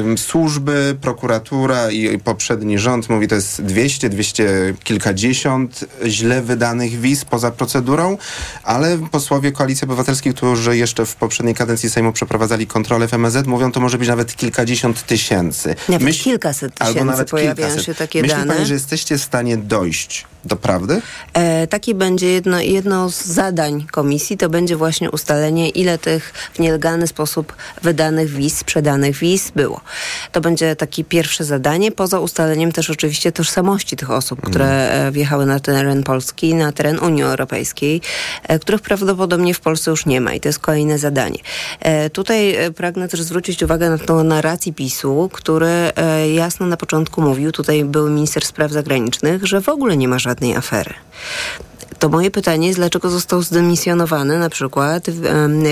Ym, służby, prokuratura i, i, poprzedni rząd mówi, to jest 200, 200 kilkadziesiąt źle wydanych wiz poza procedurą, ale posłowie Koalicji Obywatelskiej, którzy jeszcze w poprzedniej kadencji Sejmu przeprowadzali kontrolę w MSZ, mówią, to może być nawet kilkadziesiąt tysięcy. Nawet Myśl, kilkaset tysięcy albo nawet pojawiają kilkaset. się takie Myśli dane. Pani, że jesteście w stanie dojść do prawdy? E, takie będzie jedno, jedno z zadań komisji, to będzie właśnie ustalenie, ile tych w nielegalny sposób wydanych wiz, sprzedanych wiz było. To będzie takie pierwsze zadanie, poza ustaleniem też oczywiście tożsamości tych osób, które mm. wjechały na teren Polski, na teren Unii Europejskiej, e, których prawdopodobnie w Polsce już nie ma i to jest kolejne zadanie. E, tutaj pragnę też zwrócić uwagę na tą narrację PiSu, który jasno na początku mówił, tutaj był minister spraw zagranicznych, że w ogóle nie ma żadnej afery to moje pytanie jest, dlaczego został zdemisjonowany na przykład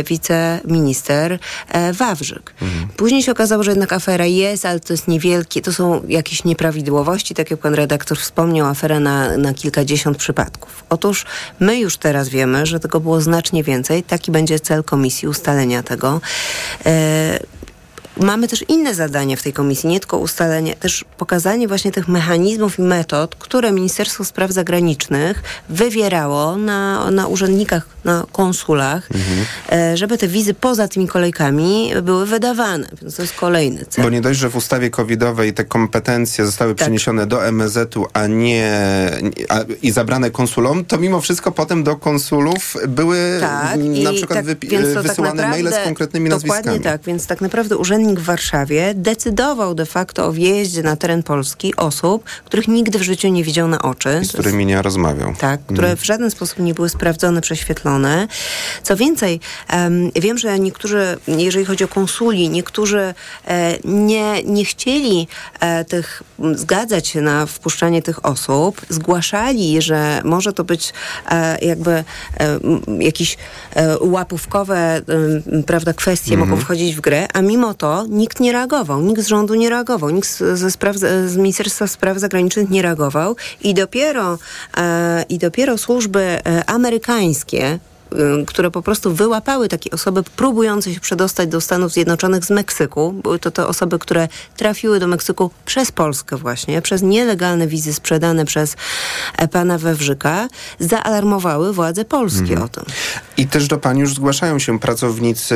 wiceminister e, Wawrzyk. Mhm. Później się okazało, że jednak afera jest, ale to jest niewielkie, to są jakieś nieprawidłowości, tak jak pan redaktor wspomniał, afera na, na kilkadziesiąt przypadków. Otóż my już teraz wiemy, że tego było znacznie więcej. Taki będzie cel komisji ustalenia tego. Mamy też inne zadania w tej komisji, nie tylko ustalenie, też pokazanie właśnie tych mechanizmów i metod, które Ministerstwo Spraw Zagranicznych wywierało na, na urzędnikach, na konsulach, mhm. E, żeby te wizy poza tymi kolejkami były wydawane. Więc to jest kolejny cel. Bo nie dość, że w ustawie covidowej te kompetencje zostały tak. przeniesione do MSZ-u, a nie a, i zabrane konsulom, to mimo wszystko potem do konsulów były tak, na przykład tak, wy, wysyłane tak maile z konkretnymi nazwiskami. Dokładnie tak, więc tak naprawdę urzędnik w Warszawie decydował de facto o wjeździe na teren Polski osób, których nigdy w życiu nie widział na oczy. I z którymi nie rozmawiał. Tak, które mm. w żaden sposób nie były sprawdzone, prześwietlone. Co więcej, um, wiem, że niektórzy, jeżeli chodzi o konsuli, niektórzy e, nie, nie chcieli e, tych, zgadzać się na wpuszczanie tych osób, zgłaszali, że może to być e, jakby e, jakieś e, łapówkowe prawda, kwestie mm -hmm. mogą wchodzić w grę, a mimo to nikt nie reagował, nikt z rządu nie reagował, nikt ze spraw, z Ministerstwa Spraw Zagranicznych nie reagował i dopiero, e, i dopiero służby e, amerykańskie które po prostu wyłapały takie osoby próbujące się przedostać do Stanów Zjednoczonych z Meksyku. Były to te osoby, które trafiły do Meksyku przez Polskę właśnie, przez nielegalne wizy sprzedane przez e, pana Wewrzyka, zaalarmowały władze polskie mhm. o tym. I też do pani już zgłaszają się pracownicy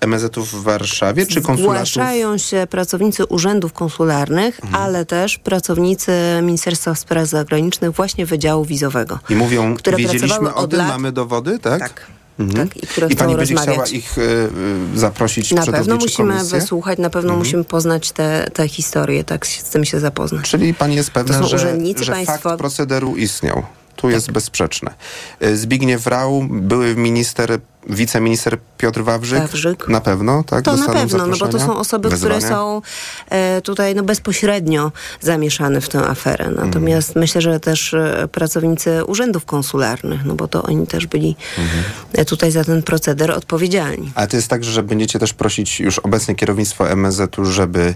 MSZ-ów w Warszawie czy konsulatów? Zgłaszają się pracownicy urzędów konsularnych, mhm. ale też pracownicy Ministerstwa Spraw Zagranicznych właśnie Wydziału Wizowego. I mówią, które wiedzieliśmy o tym, lat... mamy dowody, tak? Tak. Mhm. Tak, i, które I pani będzie rozmawiać. chciała ich y, zaprosić Na pewno musimy komisję? wysłuchać, na pewno mhm. musimy poznać te, te historie, tak z tym się zapoznać. Czyli pani jest pewna, że, że państwo... fakt procederu istniał. Tu tak. jest bezsprzeczne. Y, Zbigniew Rau, były minister wiceminister Piotr Wawrzyk? Wawrzyk. Na pewno, tak? To na pewno, no bo to są osoby, które są e, tutaj no, bezpośrednio zamieszane w tę aferę. Natomiast mhm. myślę, że też e, pracownicy urzędów konsularnych, no bo to oni też byli mhm. e, tutaj za ten proceder odpowiedzialni. Ale to jest tak, że będziecie też prosić już obecne kierownictwo MSZ-u, żeby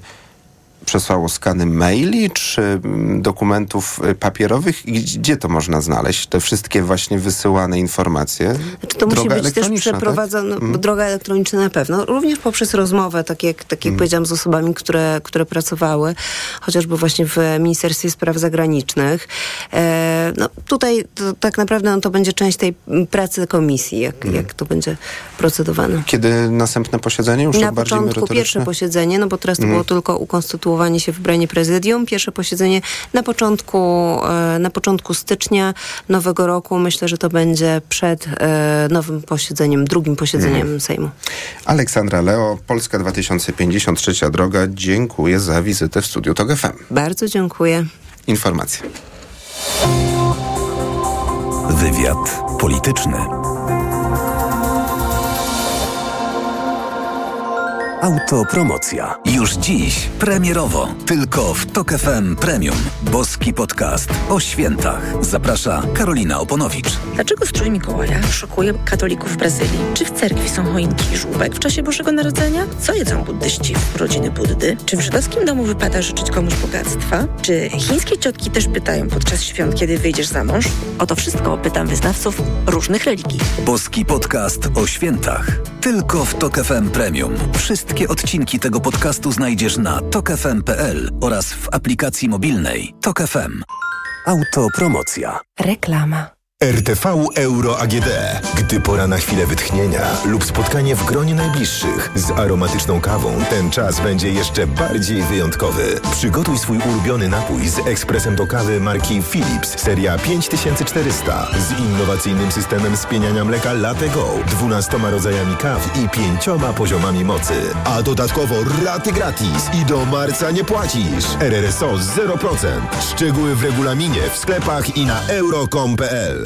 przesłało skany maili czy mm, dokumentów y, papierowych? Gdzie to można znaleźć? Te wszystkie właśnie wysyłane informacje? Znaczy to musi Droga być też elektroniczna, tak? bo droga elektroniczna na pewno, również poprzez rozmowę, tak jak, tak jak powiedziałam, z osobami, które, które pracowały, chociażby właśnie w Ministerstwie Spraw Zagranicznych. E, no tutaj to, tak naprawdę no, to będzie część tej mm, pracy komisji, jak, jak to będzie procedowane. Kiedy następne posiedzenie? Już Na bardziej początku pierwsze posiedzenie, no bo teraz to Mhm. było tylko ukonstytuowanie się wybranie prezydium. Pierwsze posiedzenie na początku, e, na początku stycznia nowego roku. Myślę, że to będzie przed e, nowym posiedzeniem, drugim posiedzeniem Mhm. Sejmu. Aleksandra Leo, Polska 2053 droga. Dziękuję za wizytę w studiu TOG FM. Bardzo dziękuję. Informacje. Wywiad polityczny. Autopromocja. Już dziś premierowo. Tylko w Tok FM Premium. Boski podcast o świętach. Zaprasza Karolina Oponowicz. Dlaczego strój Mikołaja szokuje katolików w Brazylii? Czy w cerkwi są choinki i żółbek w czasie Bożego Narodzenia? Co jedzą buddyści w rodziny Buddy? Czy w żydowskim domu wypada życzyć komuś bogactwa? Czy chińskie ciotki też pytają podczas świąt, kiedy wyjdziesz za mąż? O to wszystko pytam wyznawców różnych religii. Boski podcast o świętach. Tylko w Tok FM Premium. Wszystkie odcinki tego podcastu znajdziesz na tokefm.pl oraz w aplikacji mobilnej Tok FM. Autopromocja. Reklama. RTV Euro AGD. Gdy pora na chwilę wytchnienia lub spotkanie w gronie najbliższych z aromatyczną kawą, ten czas będzie jeszcze bardziej wyjątkowy. Przygotuj swój ulubiony napój z ekspresem do kawy marki Philips, seria 5400 z innowacyjnym systemem spieniania mleka Latte Go, 12 rodzajami kaw i pięcioma poziomami mocy. A dodatkowo raty gratis i do marca nie płacisz. RRSO 0%. Szczegóły w regulaminie, w sklepach i na euro.com.pl.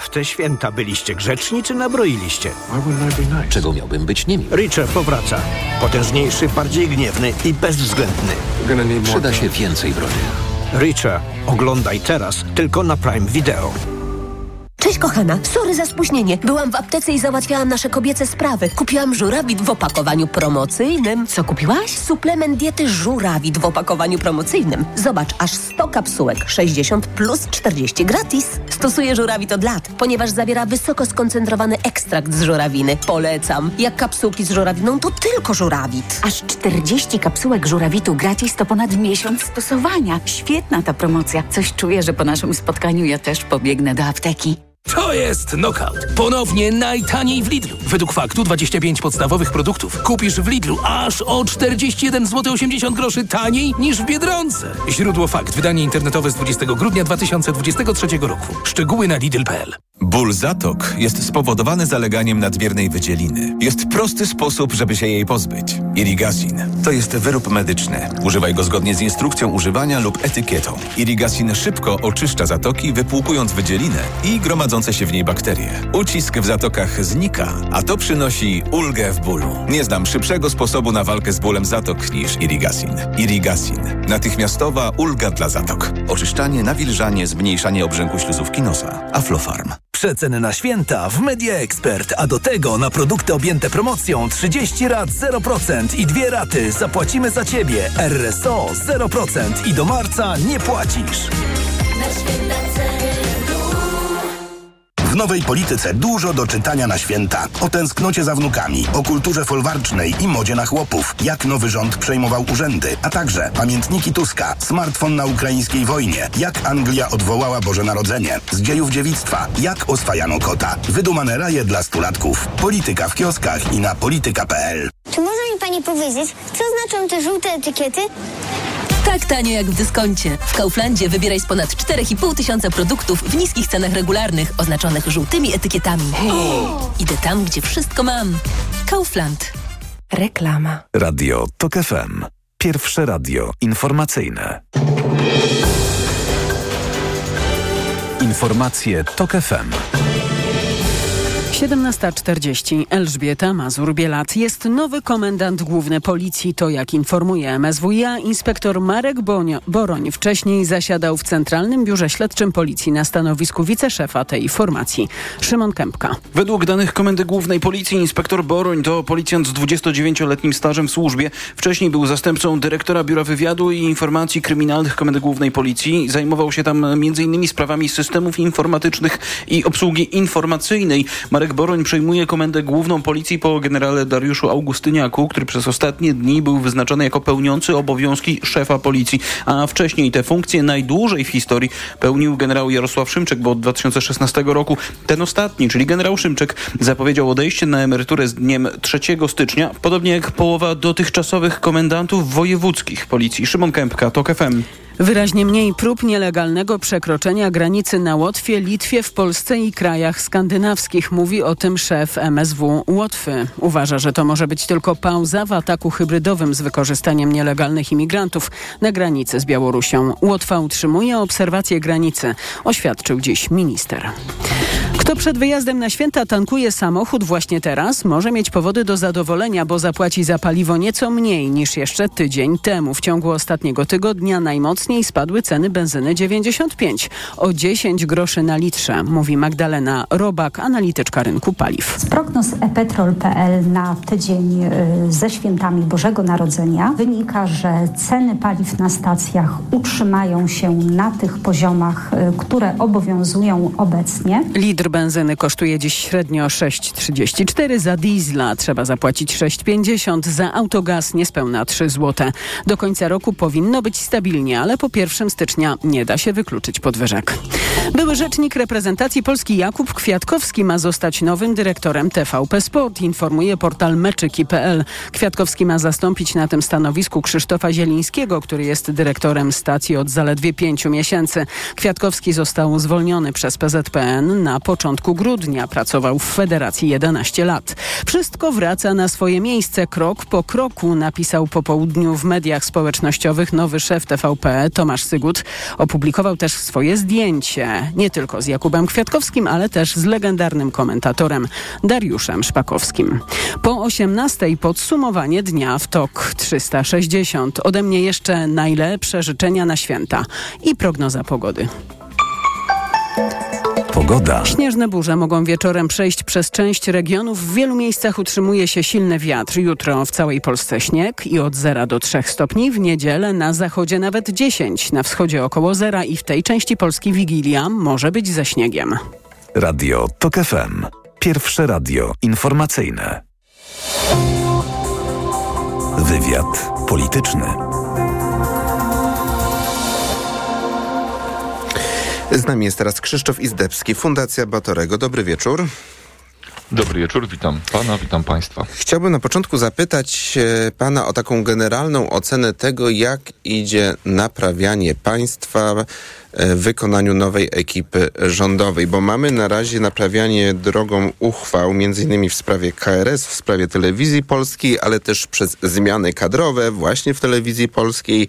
W te święta byliście grzeczni czy nabroiliście? Czego miałbym być nimi? Richard powraca. Potężniejszy, bardziej gniewny i bezwzględny. Przyda się więcej broni. Richard, oglądaj teraz tylko na Prime Video. Cześć kochana, sorry za spóźnienie. Byłam w aptece i załatwiałam nasze kobiece sprawy. Kupiłam żurawit w opakowaniu promocyjnym. Co kupiłaś? Suplement diety żurawit w opakowaniu promocyjnym. Zobacz, aż 100 kapsułek, 60 plus 40 gratis. Stosuję żurawit od lat, ponieważ zawiera wysoko skoncentrowany ekstrakt z żurawiny. Polecam. Jak kapsułki z żurawiną, to tylko żurawit. Aż 40 kapsułek żurawitu gratis to ponad miesiąc stosowania. Świetna ta promocja. Coś czuję, że po naszym spotkaniu ja też pobiegnę do apteki. To jest knockout. Ponownie najtaniej w Lidlu. Według faktu 25 podstawowych produktów kupisz w Lidlu aż o 41 zł 80 groszy taniej niż w Biedronce. Źródło fakt. Wydanie internetowe z 20 grudnia 2023 roku. Szczegóły na lidl.pl. Ból zatok jest spowodowany zaleganiem nadmiernej wydzieliny. Jest prosty sposób, żeby się jej pozbyć. Irigasin to jest wyrób medyczny. Używaj go zgodnie z instrukcją używania lub etykietą. Irigasin szybko oczyszcza zatoki, wypłukując wydzielinę i gromadzące się w niej bakterie. Ucisk w zatokach znika, a to przynosi ulgę w bólu. Nie znam szybszego sposobu na walkę z bólem zatok niż Irigasin. Irigasin. Natychmiastowa ulga dla zatok. Oczyszczanie, nawilżanie, zmniejszanie obrzęku śluzówki nosa. Aflofarm. Przeceny na święta w Media Expert, a do tego na produkty objęte promocją 30 rat 0% i dwie raty zapłacimy za Ciebie. RSO 0% i do marca nie płacisz. W nowej polityce dużo do czytania na święta. O tęsknocie za wnukami, o kulturze folwarcznej i modzie na chłopów. Jak nowy rząd przejmował urzędy, a także pamiętniki Tuska, smartfon na ukraińskiej wojnie, jak Anglia odwołała Boże Narodzenie, z dziejów dziewictwa, jak oswajano kota, wydumane raje dla stulatków. Polityka w kioskach i na polityka.pl. Czy może mi pani powiedzieć, co znaczą te żółte etykiety? Tak tanio jak w dyskoncie. W Kauflandzie wybieraj z ponad 4,5 tysiąca produktów w niskich cenach regularnych, oznaczonych żółtymi etykietami. Idę tam, gdzie wszystko mam. Kaufland. Reklama. Radio TOK FM. Pierwsze radio informacyjne. Informacje TOK FM. 17.40. Elżbieta Mazur-Bielat. Jest nowy komendant główny policji. To jak informuje MSWiA, inspektor Marek Bonio, Boroń wcześniej zasiadał w Centralnym Biurze Śledczym Policji na stanowisku wiceszefa tej formacji. Szymon Kępka. Według danych Komendy Głównej Policji inspektor Boroń to policjant z 29-letnim stażem w służbie. Wcześniej był zastępcą dyrektora Biura Wywiadu i Informacji Kryminalnych Komendy Głównej Policji. Zajmował się tam m.in. sprawami systemów informatycznych i obsługi informacyjnej. Marek Marek Boroń przejmuje komendę główną policji po generale Dariuszu Augustyniaku, który przez ostatnie dni był wyznaczony jako pełniący obowiązki szefa policji, a wcześniej te funkcje najdłużej w historii pełnił generał Jarosław Szymczek, bo od 2016 roku ten ostatni, czyli generał Szymczek, zapowiedział odejście na emeryturę z dniem 3 stycznia, podobnie jak połowa dotychczasowych komendantów wojewódzkich policji. Szymon Kępka, TOK FM. Wyraźnie mniej prób nielegalnego przekroczenia granicy na Łotwie, Litwie, w Polsce i krajach skandynawskich, mówi o tym szef MSW Łotwy. Uważa, że to może być tylko pauza w ataku hybrydowym z wykorzystaniem nielegalnych imigrantów na granicy z Białorusią. Łotwa utrzymuje obserwację granicy, oświadczył dziś minister. Kto przed wyjazdem na święta tankuje samochód właśnie teraz, może mieć powody do zadowolenia, bo zapłaci za paliwo nieco mniej niż jeszcze tydzień temu. W ciągu ostatniego tygodnia najmocniej spadły ceny benzyny 95 o 10 groszy na litrze, mówi Magdalena Robak, analityczka rynku paliw. Z prognoz epetrol.pl na tydzień y, ze świętami Bożego Narodzenia wynika, że ceny paliw na stacjach utrzymają się na tych poziomach, y, które obowiązują obecnie. Litr benzyny kosztuje dziś średnio 6,34, za diesla trzeba zapłacić 6,50, za autogaz niespełna 3 zł. Do końca roku powinno być stabilnie, ale po 1 stycznia nie da się wykluczyć podwyżek. Były rzecznik reprezentacji Polski Jakub Kwiatkowski ma zostać nowym dyrektorem TVP Sport, informuje portal meczyki.pl. Kwiatkowski ma zastąpić na tym stanowisku Krzysztofa Zielińskiego, który jest dyrektorem stacji od zaledwie pięciu miesięcy. Kwiatkowski został zwolniony przez PZPN na początku grudnia. Pracował w Federacji 11 lat. Wszystko wraca na swoje miejsce krok po kroku, napisał po południu w mediach społecznościowych nowy szef TVP Tomasz Sygut. Opublikował też swoje zdjęcie, nie tylko z Jakubem Kwiatkowskim, ale też z legendarnym komentatorem Dariuszem Szpakowskim. Po 18 podsumowanie dnia w TOK 360. Ode mnie jeszcze najlepsze życzenia na święta i prognoza pogody. Pogoda. Śnieżne burze mogą wieczorem przejść przez część regionów. W wielu miejscach utrzymuje się silny wiatr. Jutro w całej Polsce śnieg i od 0 do 3 stopni. W niedzielę na zachodzie nawet 10. Na wschodzie około zera i w tej części Polski Wigilia może być ze śniegiem. Radio TOK FM. Pierwsze radio informacyjne. Wywiad polityczny. Z nami jest teraz Krzysztof Izdebski, Fundacja Batorego. Dobry wieczór. Dobry wieczór, witam pana, witam państwa. Chciałbym na początku zapytać e, pana o taką generalną ocenę tego, jak idzie naprawianie państwa wykonaniu nowej ekipy rządowej, bo mamy na razie naprawianie drogą uchwał, między innymi w sprawie KRS, w sprawie telewizji polskiej, ale też przez zmiany kadrowe właśnie w telewizji polskiej,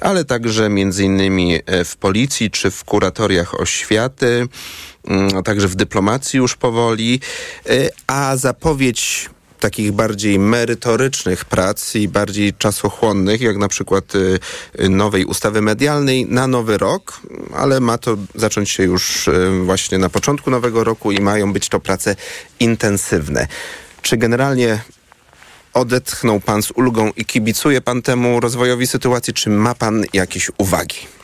ale także między innymi e, w policji czy w kuratoriach oświaty, mm, a także w dyplomacji już powoli, e, a zapowiedź takich bardziej merytorycznych prac i bardziej czasochłonnych, jak na przykład y, y, nowej ustawy medialnej na nowy rok, ale ma to zacząć się już y, właśnie na początku nowego roku i mają być to prace intensywne. Czy generalnie odetchnął pan z ulgą i kibicuje pan temu rozwojowi sytuacji, czy ma pan jakieś uwagi?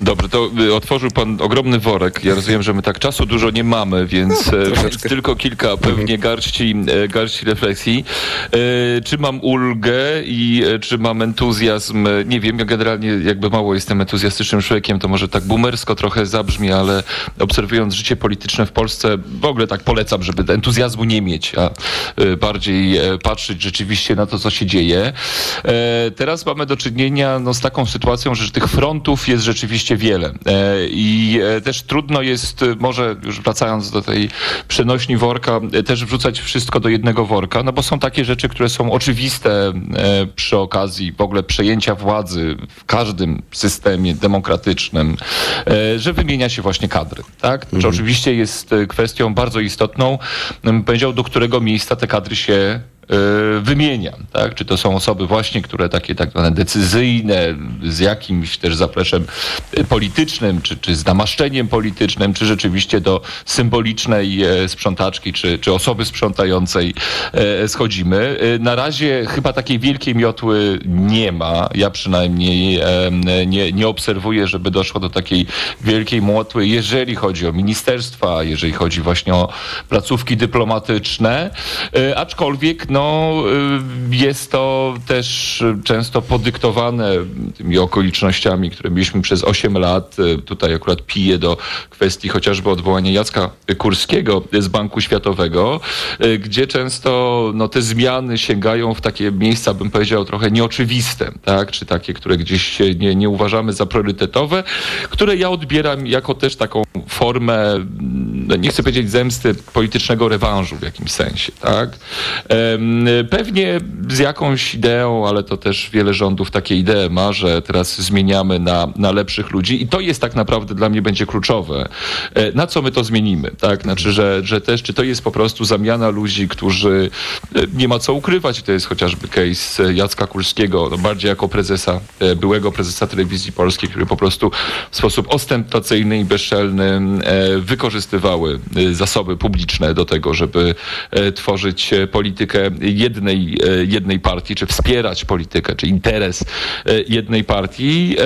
Dobrze, to y, otworzył pan ogromny worek. Ja rozumiem, że my tak czasu dużo nie mamy, więc, no, więc tylko kilka pewnie garści, e, garści refleksji. E, czy mam ulgę i czy mam entuzjazm? Nie wiem, ja generalnie jakby mało jestem entuzjastycznym człowiekiem, to może tak boomersko trochę zabrzmi, ale obserwując życie polityczne w Polsce, w ogóle tak polecam, żeby entuzjazmu nie mieć, a bardziej patrzeć rzeczywiście na to, co się dzieje. Teraz mamy do czynienia no, z taką sytuacją, że tych frontów jest rzeczywiście rzeczywiście wiele. I też trudno jest, może już wracając do tej przenośni worka, też wrzucać wszystko do jednego worka, no bo są takie rzeczy, które są oczywiste przy okazji w ogóle przejęcia władzy w każdym systemie demokratycznym, że wymienia się właśnie kadry. Tak? Mhm. Czy oczywiście jest kwestią bardzo istotną, bym powiedział, do którego miejsca te kadry się E, wymieniam, tak? Czy to są osoby właśnie, które takie tak zwane decyzyjne, z jakimś też zapleczem politycznym, czy, czy z namaszczeniem politycznym, czy rzeczywiście do symbolicznej e, sprzątaczki, czy, czy osoby sprzątającej e, schodzimy. Na razie chyba takiej wielkiej miotły nie ma. Ja przynajmniej nie, nie obserwuję, żeby doszło do takiej wielkiej miotły, jeżeli chodzi o ministerstwa, jeżeli chodzi właśnie o placówki dyplomatyczne, aczkolwiek no, no, y, jest to też często podyktowane tymi okolicznościami, które mieliśmy przez 8 lat. Y, tutaj akurat piję do kwestii chociażby odwołania Jacka Kurskiego z Banku Światowego, y, gdzie często no, te zmiany sięgają w takie miejsca, bym powiedział, trochę nieoczywiste, tak? czy takie, które gdzieś nie, nie uważamy za priorytetowe, które ja odbieram jako też taką formę, no, nie chcę powiedzieć zemsty, politycznego rewanżu w jakimś sensie. Tak? Pewnie z jakąś ideą, ale to też wiele rządów takie idee ma, że teraz zmieniamy na, na lepszych ludzi i to jest tak naprawdę dla mnie będzie kluczowe. E, na co my to zmienimy? Tak? Znaczy, że, że też, czy to jest po prostu zamiana ludzi, którzy e, nie ma co ukrywać, to jest chociażby case Jacka Kulskiego, no bardziej jako prezesa, e, byłego prezesa telewizji polskiej, który po prostu w sposób ostentacyjny i bezczelny wykorzystywały zasoby publiczne do tego, żeby tworzyć politykę jednej, e, jednej partii, czy wspierać politykę, czy interes e, jednej partii,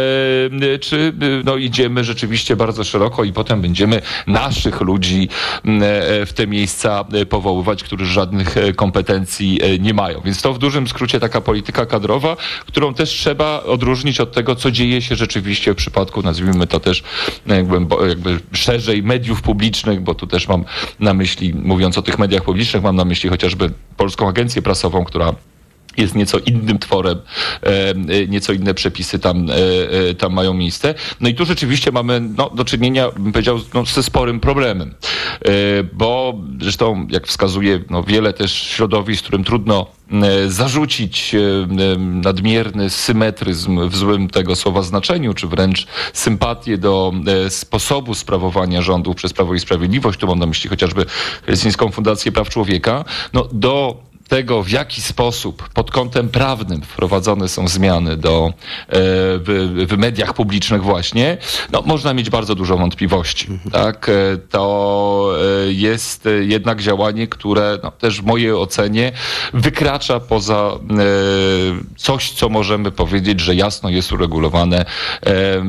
e, czy no, idziemy rzeczywiście bardzo szeroko i potem będziemy naszych ludzi w te miejsca powoływać, którzy żadnych kompetencji nie mają. Więc to w dużym skrócie taka polityka kadrowa, którą też trzeba odróżnić od tego, co dzieje się rzeczywiście w przypadku, nazwijmy to też jakby, jakby szerzej mediów publicznych, bo tu też mam na myśli, mówiąc o tych mediach publicznych, mam na myśli chociażby Polską Agencję Prasową, która jest nieco innym tworem, e, nieco inne przepisy tam, e, e, tam mają miejsce. No i tu rzeczywiście mamy no, do czynienia, bym powiedział, no, ze sporym problemem, bo zresztą, jak wskazuje no, wiele też środowisk, którym trudno zarzucić nadmierny symetryzm w złym tego słowa znaczeniu, czy wręcz sympatię do sposobu sprawowania rządów przez Prawo i Sprawiedliwość, tu mam na myśli chociażby Helsińską Fundację Praw Człowieka, no do tego, w jaki sposób pod kątem prawnym wprowadzone są zmiany do, e, w, w mediach publicznych właśnie, no, można mieć bardzo dużo wątpliwości. Mhm. Tak? E, to e, jest jednak działanie, które no, też w mojej ocenie wykracza poza coś, co możemy powiedzieć, że jasno jest uregulowane,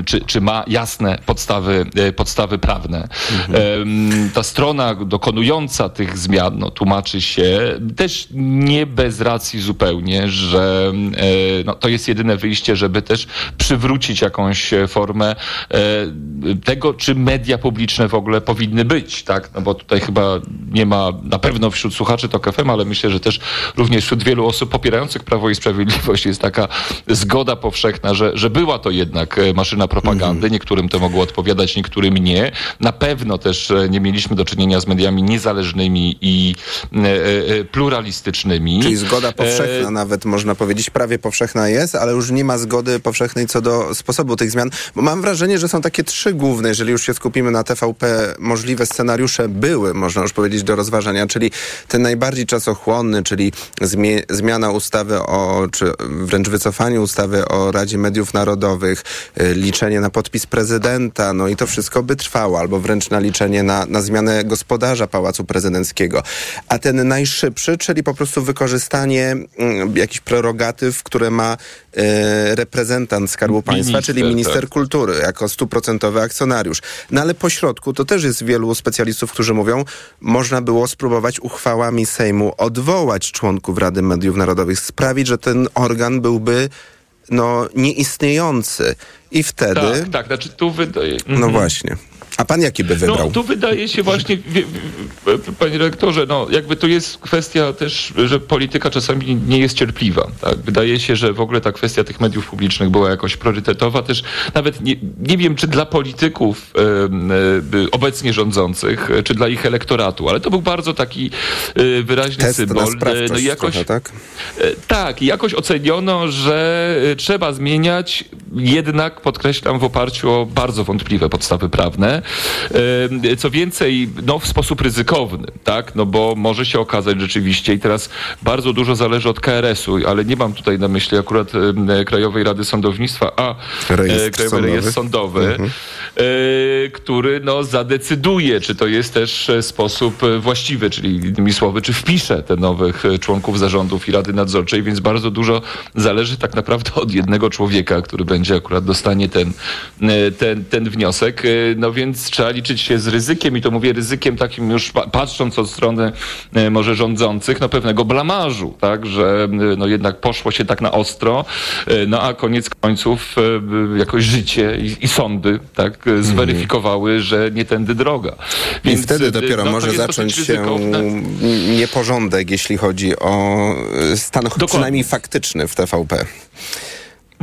czy, czy ma jasne podstawy, podstawy prawne. Mhm. Ta strona dokonująca tych zmian no, tłumaczy się też nie bez racji zupełnie, że e, no, to jest jedyne wyjście, żeby też przywrócić jakąś formę e, tego, czy media publiczne w ogóle powinny być, tak? No bo tutaj chyba nie ma na pewno wśród słuchaczy to FM, ale myślę, że też również wśród wielu osób popierających Prawo i Sprawiedliwość jest taka zgoda powszechna, że, że była to jednak e, maszyna propagandy. Mhm. Niektórym to mogło odpowiadać, niektórym nie. Na pewno też nie mieliśmy do czynienia z mediami niezależnymi i pluralistycznymi Czyli zgoda e, powszechna, e... nawet można powiedzieć, prawie powszechna jest, ale już nie ma zgody powszechnej co do sposobu tych zmian. Bo mam wrażenie, że są takie trzy główne, jeżeli już się skupimy na TVP, możliwe scenariusze były, można już powiedzieć, do rozważania, czyli ten najbardziej czasochłonny, czyli zmie zmiana ustawy o, czy wręcz wycofanie ustawy o Radzie Mediów Narodowych, y, liczenie na podpis prezydenta, no i to wszystko by trwało, albo wręcz na liczenie na, na zmianę gospodarza Pałacu Prezydenckiego. A ten najszybszy, czyli po prostu prostu wykorzystanie mm, jakichś prerogatyw, które ma e, reprezentant Skarbu Państwa, minister, czyli minister tak. kultury, jako stuprocentowy akcjonariusz. No ale po środku, to też jest wielu specjalistów, którzy mówią, można było spróbować uchwałami Sejmu odwołać członków Rady Mediów Narodowych, sprawić, że ten organ byłby no, nieistniejący. I wtedy... Tak, tak, znaczy tu wydaje... No Mhm. właśnie. A pan jaki by wybrał? No, tu wydaje się właśnie, panie rektorze, no jakby tu jest kwestia też, że polityka czasami nie jest cierpliwa. Tak? Wydaje się, że w ogóle ta kwestia tych mediów publicznych była jakoś priorytetowa. Też nawet nie, nie wiem, czy dla polityków e, e, obecnie rządzących, czy dla ich elektoratu, ale to był bardzo taki e, wyraźny Test symbol. E, no jakoś, trochę, tak? Tak, i jakoś oceniono, że trzeba zmieniać, jednak podkreślam, w oparciu o bardzo wątpliwe podstawy prawne. Co więcej, no w sposób ryzykowny, tak? No bo może się okazać rzeczywiście i teraz bardzo dużo zależy od KRS-u, ale nie mam tutaj na myśli akurat Krajowej Rady Sądownictwa, a Rejestr e, Krajowy sądowy. Rejestr Sądowy, Mhm. e, który no zadecyduje, czy to jest też e, sposób właściwy, czyli innymi słowy, czy wpisze te nowych członków zarządów i Rady Nadzorczej, więc bardzo dużo zależy tak naprawdę od jednego człowieka, który będzie akurat dostanie ten, e, ten, ten wniosek. E, No więc trzeba liczyć się z ryzykiem i to mówię ryzykiem takim już pa- patrząc od strony e, może rządzących, no pewnego blamażu, tak, że no jednak poszło się tak na ostro, no a koniec końców jakoś życie i, i sądy, tak, e, zweryfikowały, że nie tędy droga. I wtedy dopiero no, może zacząć się nieporządek, jeśli chodzi o stan przynajmniej faktyczny w TVP.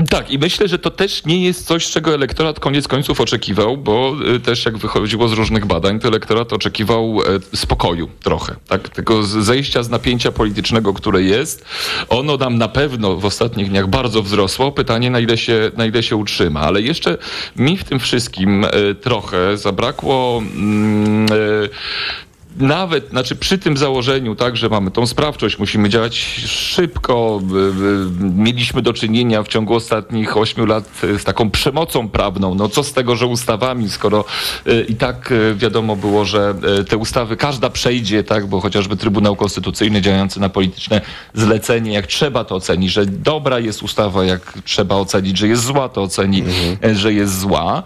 Tak, i myślę, że to też nie jest coś, czego elektorat koniec końców oczekiwał, bo y, też jak wychodziło z różnych badań, to elektorat oczekiwał e, spokoju trochę, tak? Tego zejścia z napięcia politycznego, które jest. Ono nam na pewno w ostatnich dniach bardzo wzrosło. Pytanie, na ile się, na ile się utrzyma. Ale jeszcze mi w tym wszystkim e, trochę zabrakło mm, e, nawet, znaczy przy tym założeniu, tak, że mamy tą sprawczość, musimy działać szybko, mieliśmy do czynienia w ciągu ostatnich ośmiu lat z taką przemocą prawną. No co z tego, że ustawami, skoro y, i tak y, wiadomo było, że y, te ustawy każda przejdzie, tak, bo chociażby Trybunał Konstytucyjny działający na polityczne zlecenie, jak trzeba to ocenić, że dobra jest ustawa, jak trzeba ocenić, że jest zła, to oceni, e, że jest zła.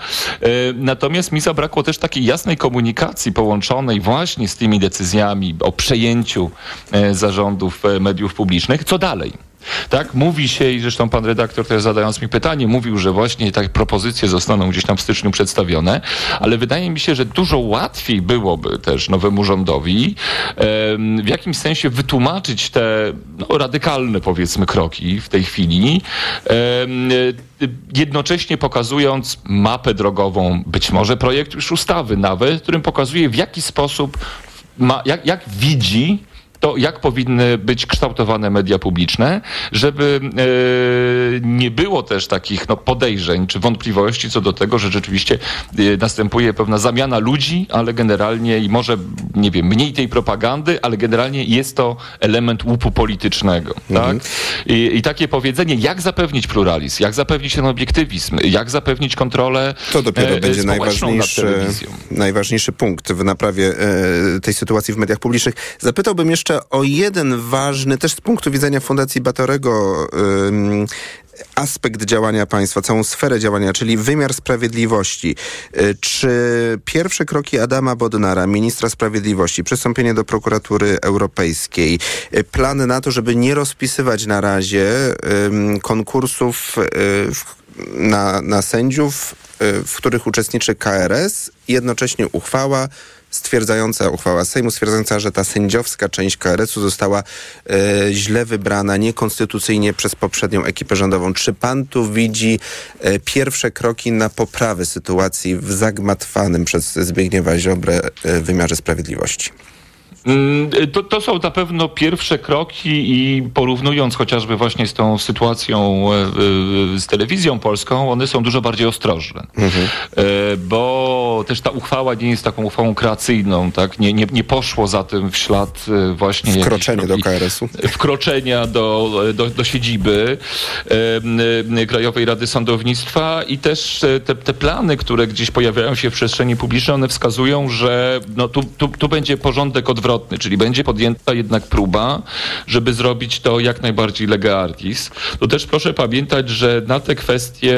Natomiast mi zabrakło też takiej jasnej komunikacji połączonej właśnie z tymi decyzjami o przejęciu e, zarządów e, mediów publicznych. Co dalej? Tak, mówi się i zresztą pan redaktor też zadając mi pytanie, mówił, że właśnie takie propozycje zostaną gdzieś tam w styczniu przedstawione, ale wydaje mi się, że dużo łatwiej byłoby też nowemu rządowi em, w jakimś sensie wytłumaczyć te no, radykalne powiedzmy kroki w tej chwili, jednocześnie pokazując mapę drogową, być może projekt już ustawy nawet, którym pokazuje w jaki sposób ma, jak, jak widzi to, jak powinny być kształtowane media publiczne, żeby e, nie było też takich no, podejrzeń czy wątpliwości co do tego, że rzeczywiście e, następuje pewna zamiana ludzi, ale generalnie i może, nie wiem, mniej tej propagandy, ale generalnie jest to element łupu politycznego. Mhm. Tak? I, I takie powiedzenie, jak zapewnić pluralizm, jak zapewnić ten obiektywizm, jak zapewnić kontrolę To dopiero e, będzie najważniejszy, najważniejszy punkt w naprawie e, tej sytuacji w mediach publicznych. Zapytałbym jeszcze o jeden ważny, też z punktu widzenia Fundacji Batorego, aspekt działania państwa, całą sferę działania, czyli wymiar sprawiedliwości. E, Czy pierwsze kroki Adama Bodnara, ministra sprawiedliwości, przystąpienie do prokuratury europejskiej, e, plany na to, żeby nie rozpisywać na razie konkursów w na, na sędziów, y, w których uczestniczy KRS, jednocześnie uchwała stwierdzająca, uchwała Sejmu stwierdzająca, że ta sędziowska część KRS-u została e, źle wybrana, niekonstytucyjnie przez poprzednią ekipę rządową. Czy pan tu widzi e, pierwsze kroki na poprawę sytuacji w zagmatwanym przez Zbigniewa Ziobrę e, wymiarze sprawiedliwości? Mm, To, to są na pewno pierwsze kroki i porównując chociażby właśnie z tą sytuacją e, z telewizją polską, one są dużo bardziej ostrożne. E, Bo też ta uchwała nie jest taką uchwałą kreacyjną, tak? Nie, nie, nie poszło za tym w ślad e, właśnie Wkroczenie do KRS-u. wkroczenia do, do, do siedziby Krajowej Rady Sądownictwa i też te, te plany, które gdzieś pojawiają się w przestrzeni publicznej, one wskazują, że no, tu, tu, tu będzie porządek odwrotny. Odwrotny, czyli będzie podjęta jednak próba, żeby zrobić to jak najbardziej lega artis. To też proszę pamiętać, że na te kwestie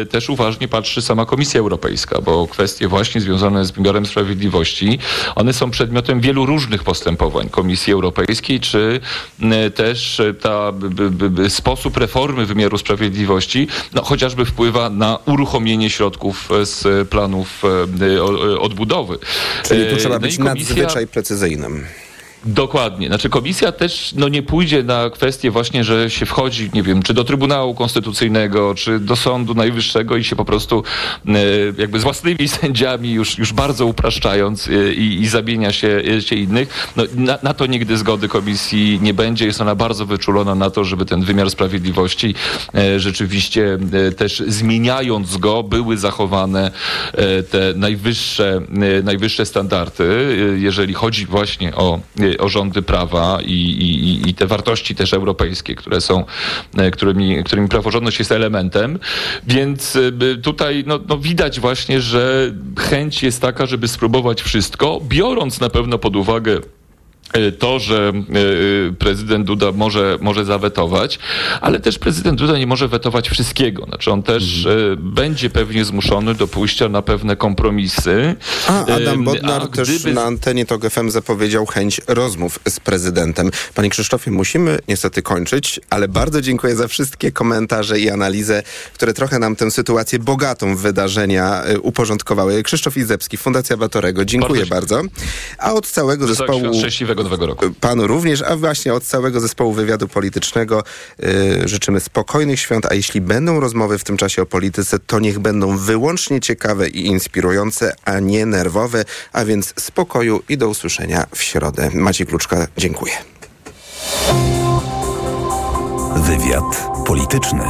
e, też uważnie patrzy sama Komisja Europejska, bo kwestie właśnie związane z wymiarem sprawiedliwości, one są przedmiotem wielu różnych postępowań Komisji Europejskiej, czy e, też ta b, b, b, sposób reformy wymiaru sprawiedliwości, no chociażby wpływa na uruchomienie środków z planów e, odbudowy. Czyli tu trzeba no być komisja... nadzwyczaj precyzyjnym. them. Dokładnie. Znaczy komisja też no, nie pójdzie na kwestię właśnie, że się wchodzi, nie wiem, czy do Trybunału Konstytucyjnego, czy do Sądu Najwyższego i się po prostu e, jakby z własnymi sędziami już, już bardzo upraszczając e, i, i zamienia się, e, się innych. No, na, na, to nigdy zgody komisji nie będzie. Jest ona bardzo wyczulona na to, żeby ten wymiar sprawiedliwości rzeczywiście też zmieniając go, były zachowane te najwyższe, najwyższe standardy, jeżeli chodzi właśnie o o rządy prawa i, i, i te wartości też europejskie, które są, e, którymi, którymi praworządność jest elementem. Więc e, tutaj no, no widać właśnie, że chęć jest taka, żeby spróbować wszystko, biorąc na pewno pod uwagę to, że e, prezydent Duda może, może zawetować, ale też prezydent Duda nie może wetować wszystkiego. Znaczy on też mhm. będzie pewnie zmuszony do pójścia na pewne kompromisy. A Adam Bodnar A też gdyby... na antenie TOG FM zapowiedział chęć rozmów z prezydentem. Panie Krzysztofie, musimy niestety kończyć, ale bardzo dziękuję za wszystkie komentarze i analizę, które trochę nam tę sytuację bogatą w wydarzenia uporządkowały. Krzysztof Izebski, Fundacja Batorego, dziękuję bardzo. bardzo. A od całego zespołu nowego roku. Panu również, a właśnie od całego zespołu wywiadu politycznego yy, życzymy spokojnych świąt, a jeśli będą rozmowy w tym czasie o polityce, to niech będą wyłącznie ciekawe i inspirujące, a nie nerwowe, a więc spokoju i do usłyszenia w środę. Maciej Kluczka, dziękuję. Wywiad polityczny.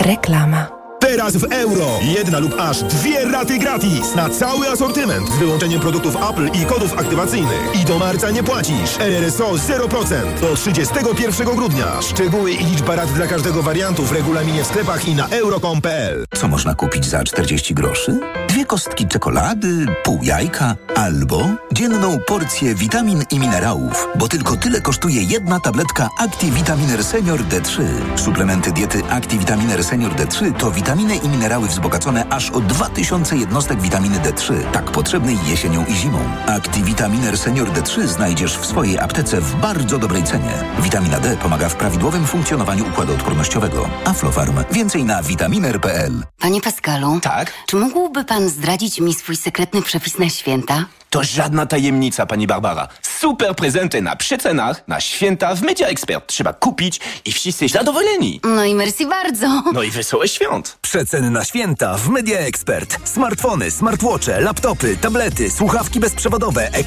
Reklama. Teraz w euro. Jedna lub aż dwie raty gratis na cały asortyment z wyłączeniem produktów Apple i kodów aktywacyjnych. I do marca nie płacisz. RRSO 0% do 31 grudnia. Szczegóły i liczba rat dla każdego wariantu w regulaminie w sklepach i na euro.com.pl. Co można kupić za 40 groszy? Dwie kostki czekolady, pół jajka albo dzienną porcję witamin i minerałów, bo tylko tyle kosztuje jedna tabletka ActiVitaminer Senior D3. Suplementy diety ActiVitaminer Senior D3 to witaminy Witaminy i minerały wzbogacone aż o 2000 jednostek witaminy D3, tak potrzebnej jesienią i zimą. Activitaminer Senior D3 znajdziesz w swojej aptece w bardzo dobrej cenie. Witamina D pomaga w prawidłowym funkcjonowaniu układu odpornościowego. Aflofarm. Więcej na vitaminer.pl. Panie Pascalu. Tak? Czy mógłby pan zdradzić mi swój sekretny przepis na święta? To żadna tajemnica, pani Barbara. Super prezenty na przecenach, na święta w Media Expert. Trzeba kupić i wszyscy zadowoleni. No i merci bardzo. No i wesołe świąt. Przeceny na święta w Media Expert. Smartfony, smartwatche, laptopy, tablety, słuchawki bezprzewodowe, ekran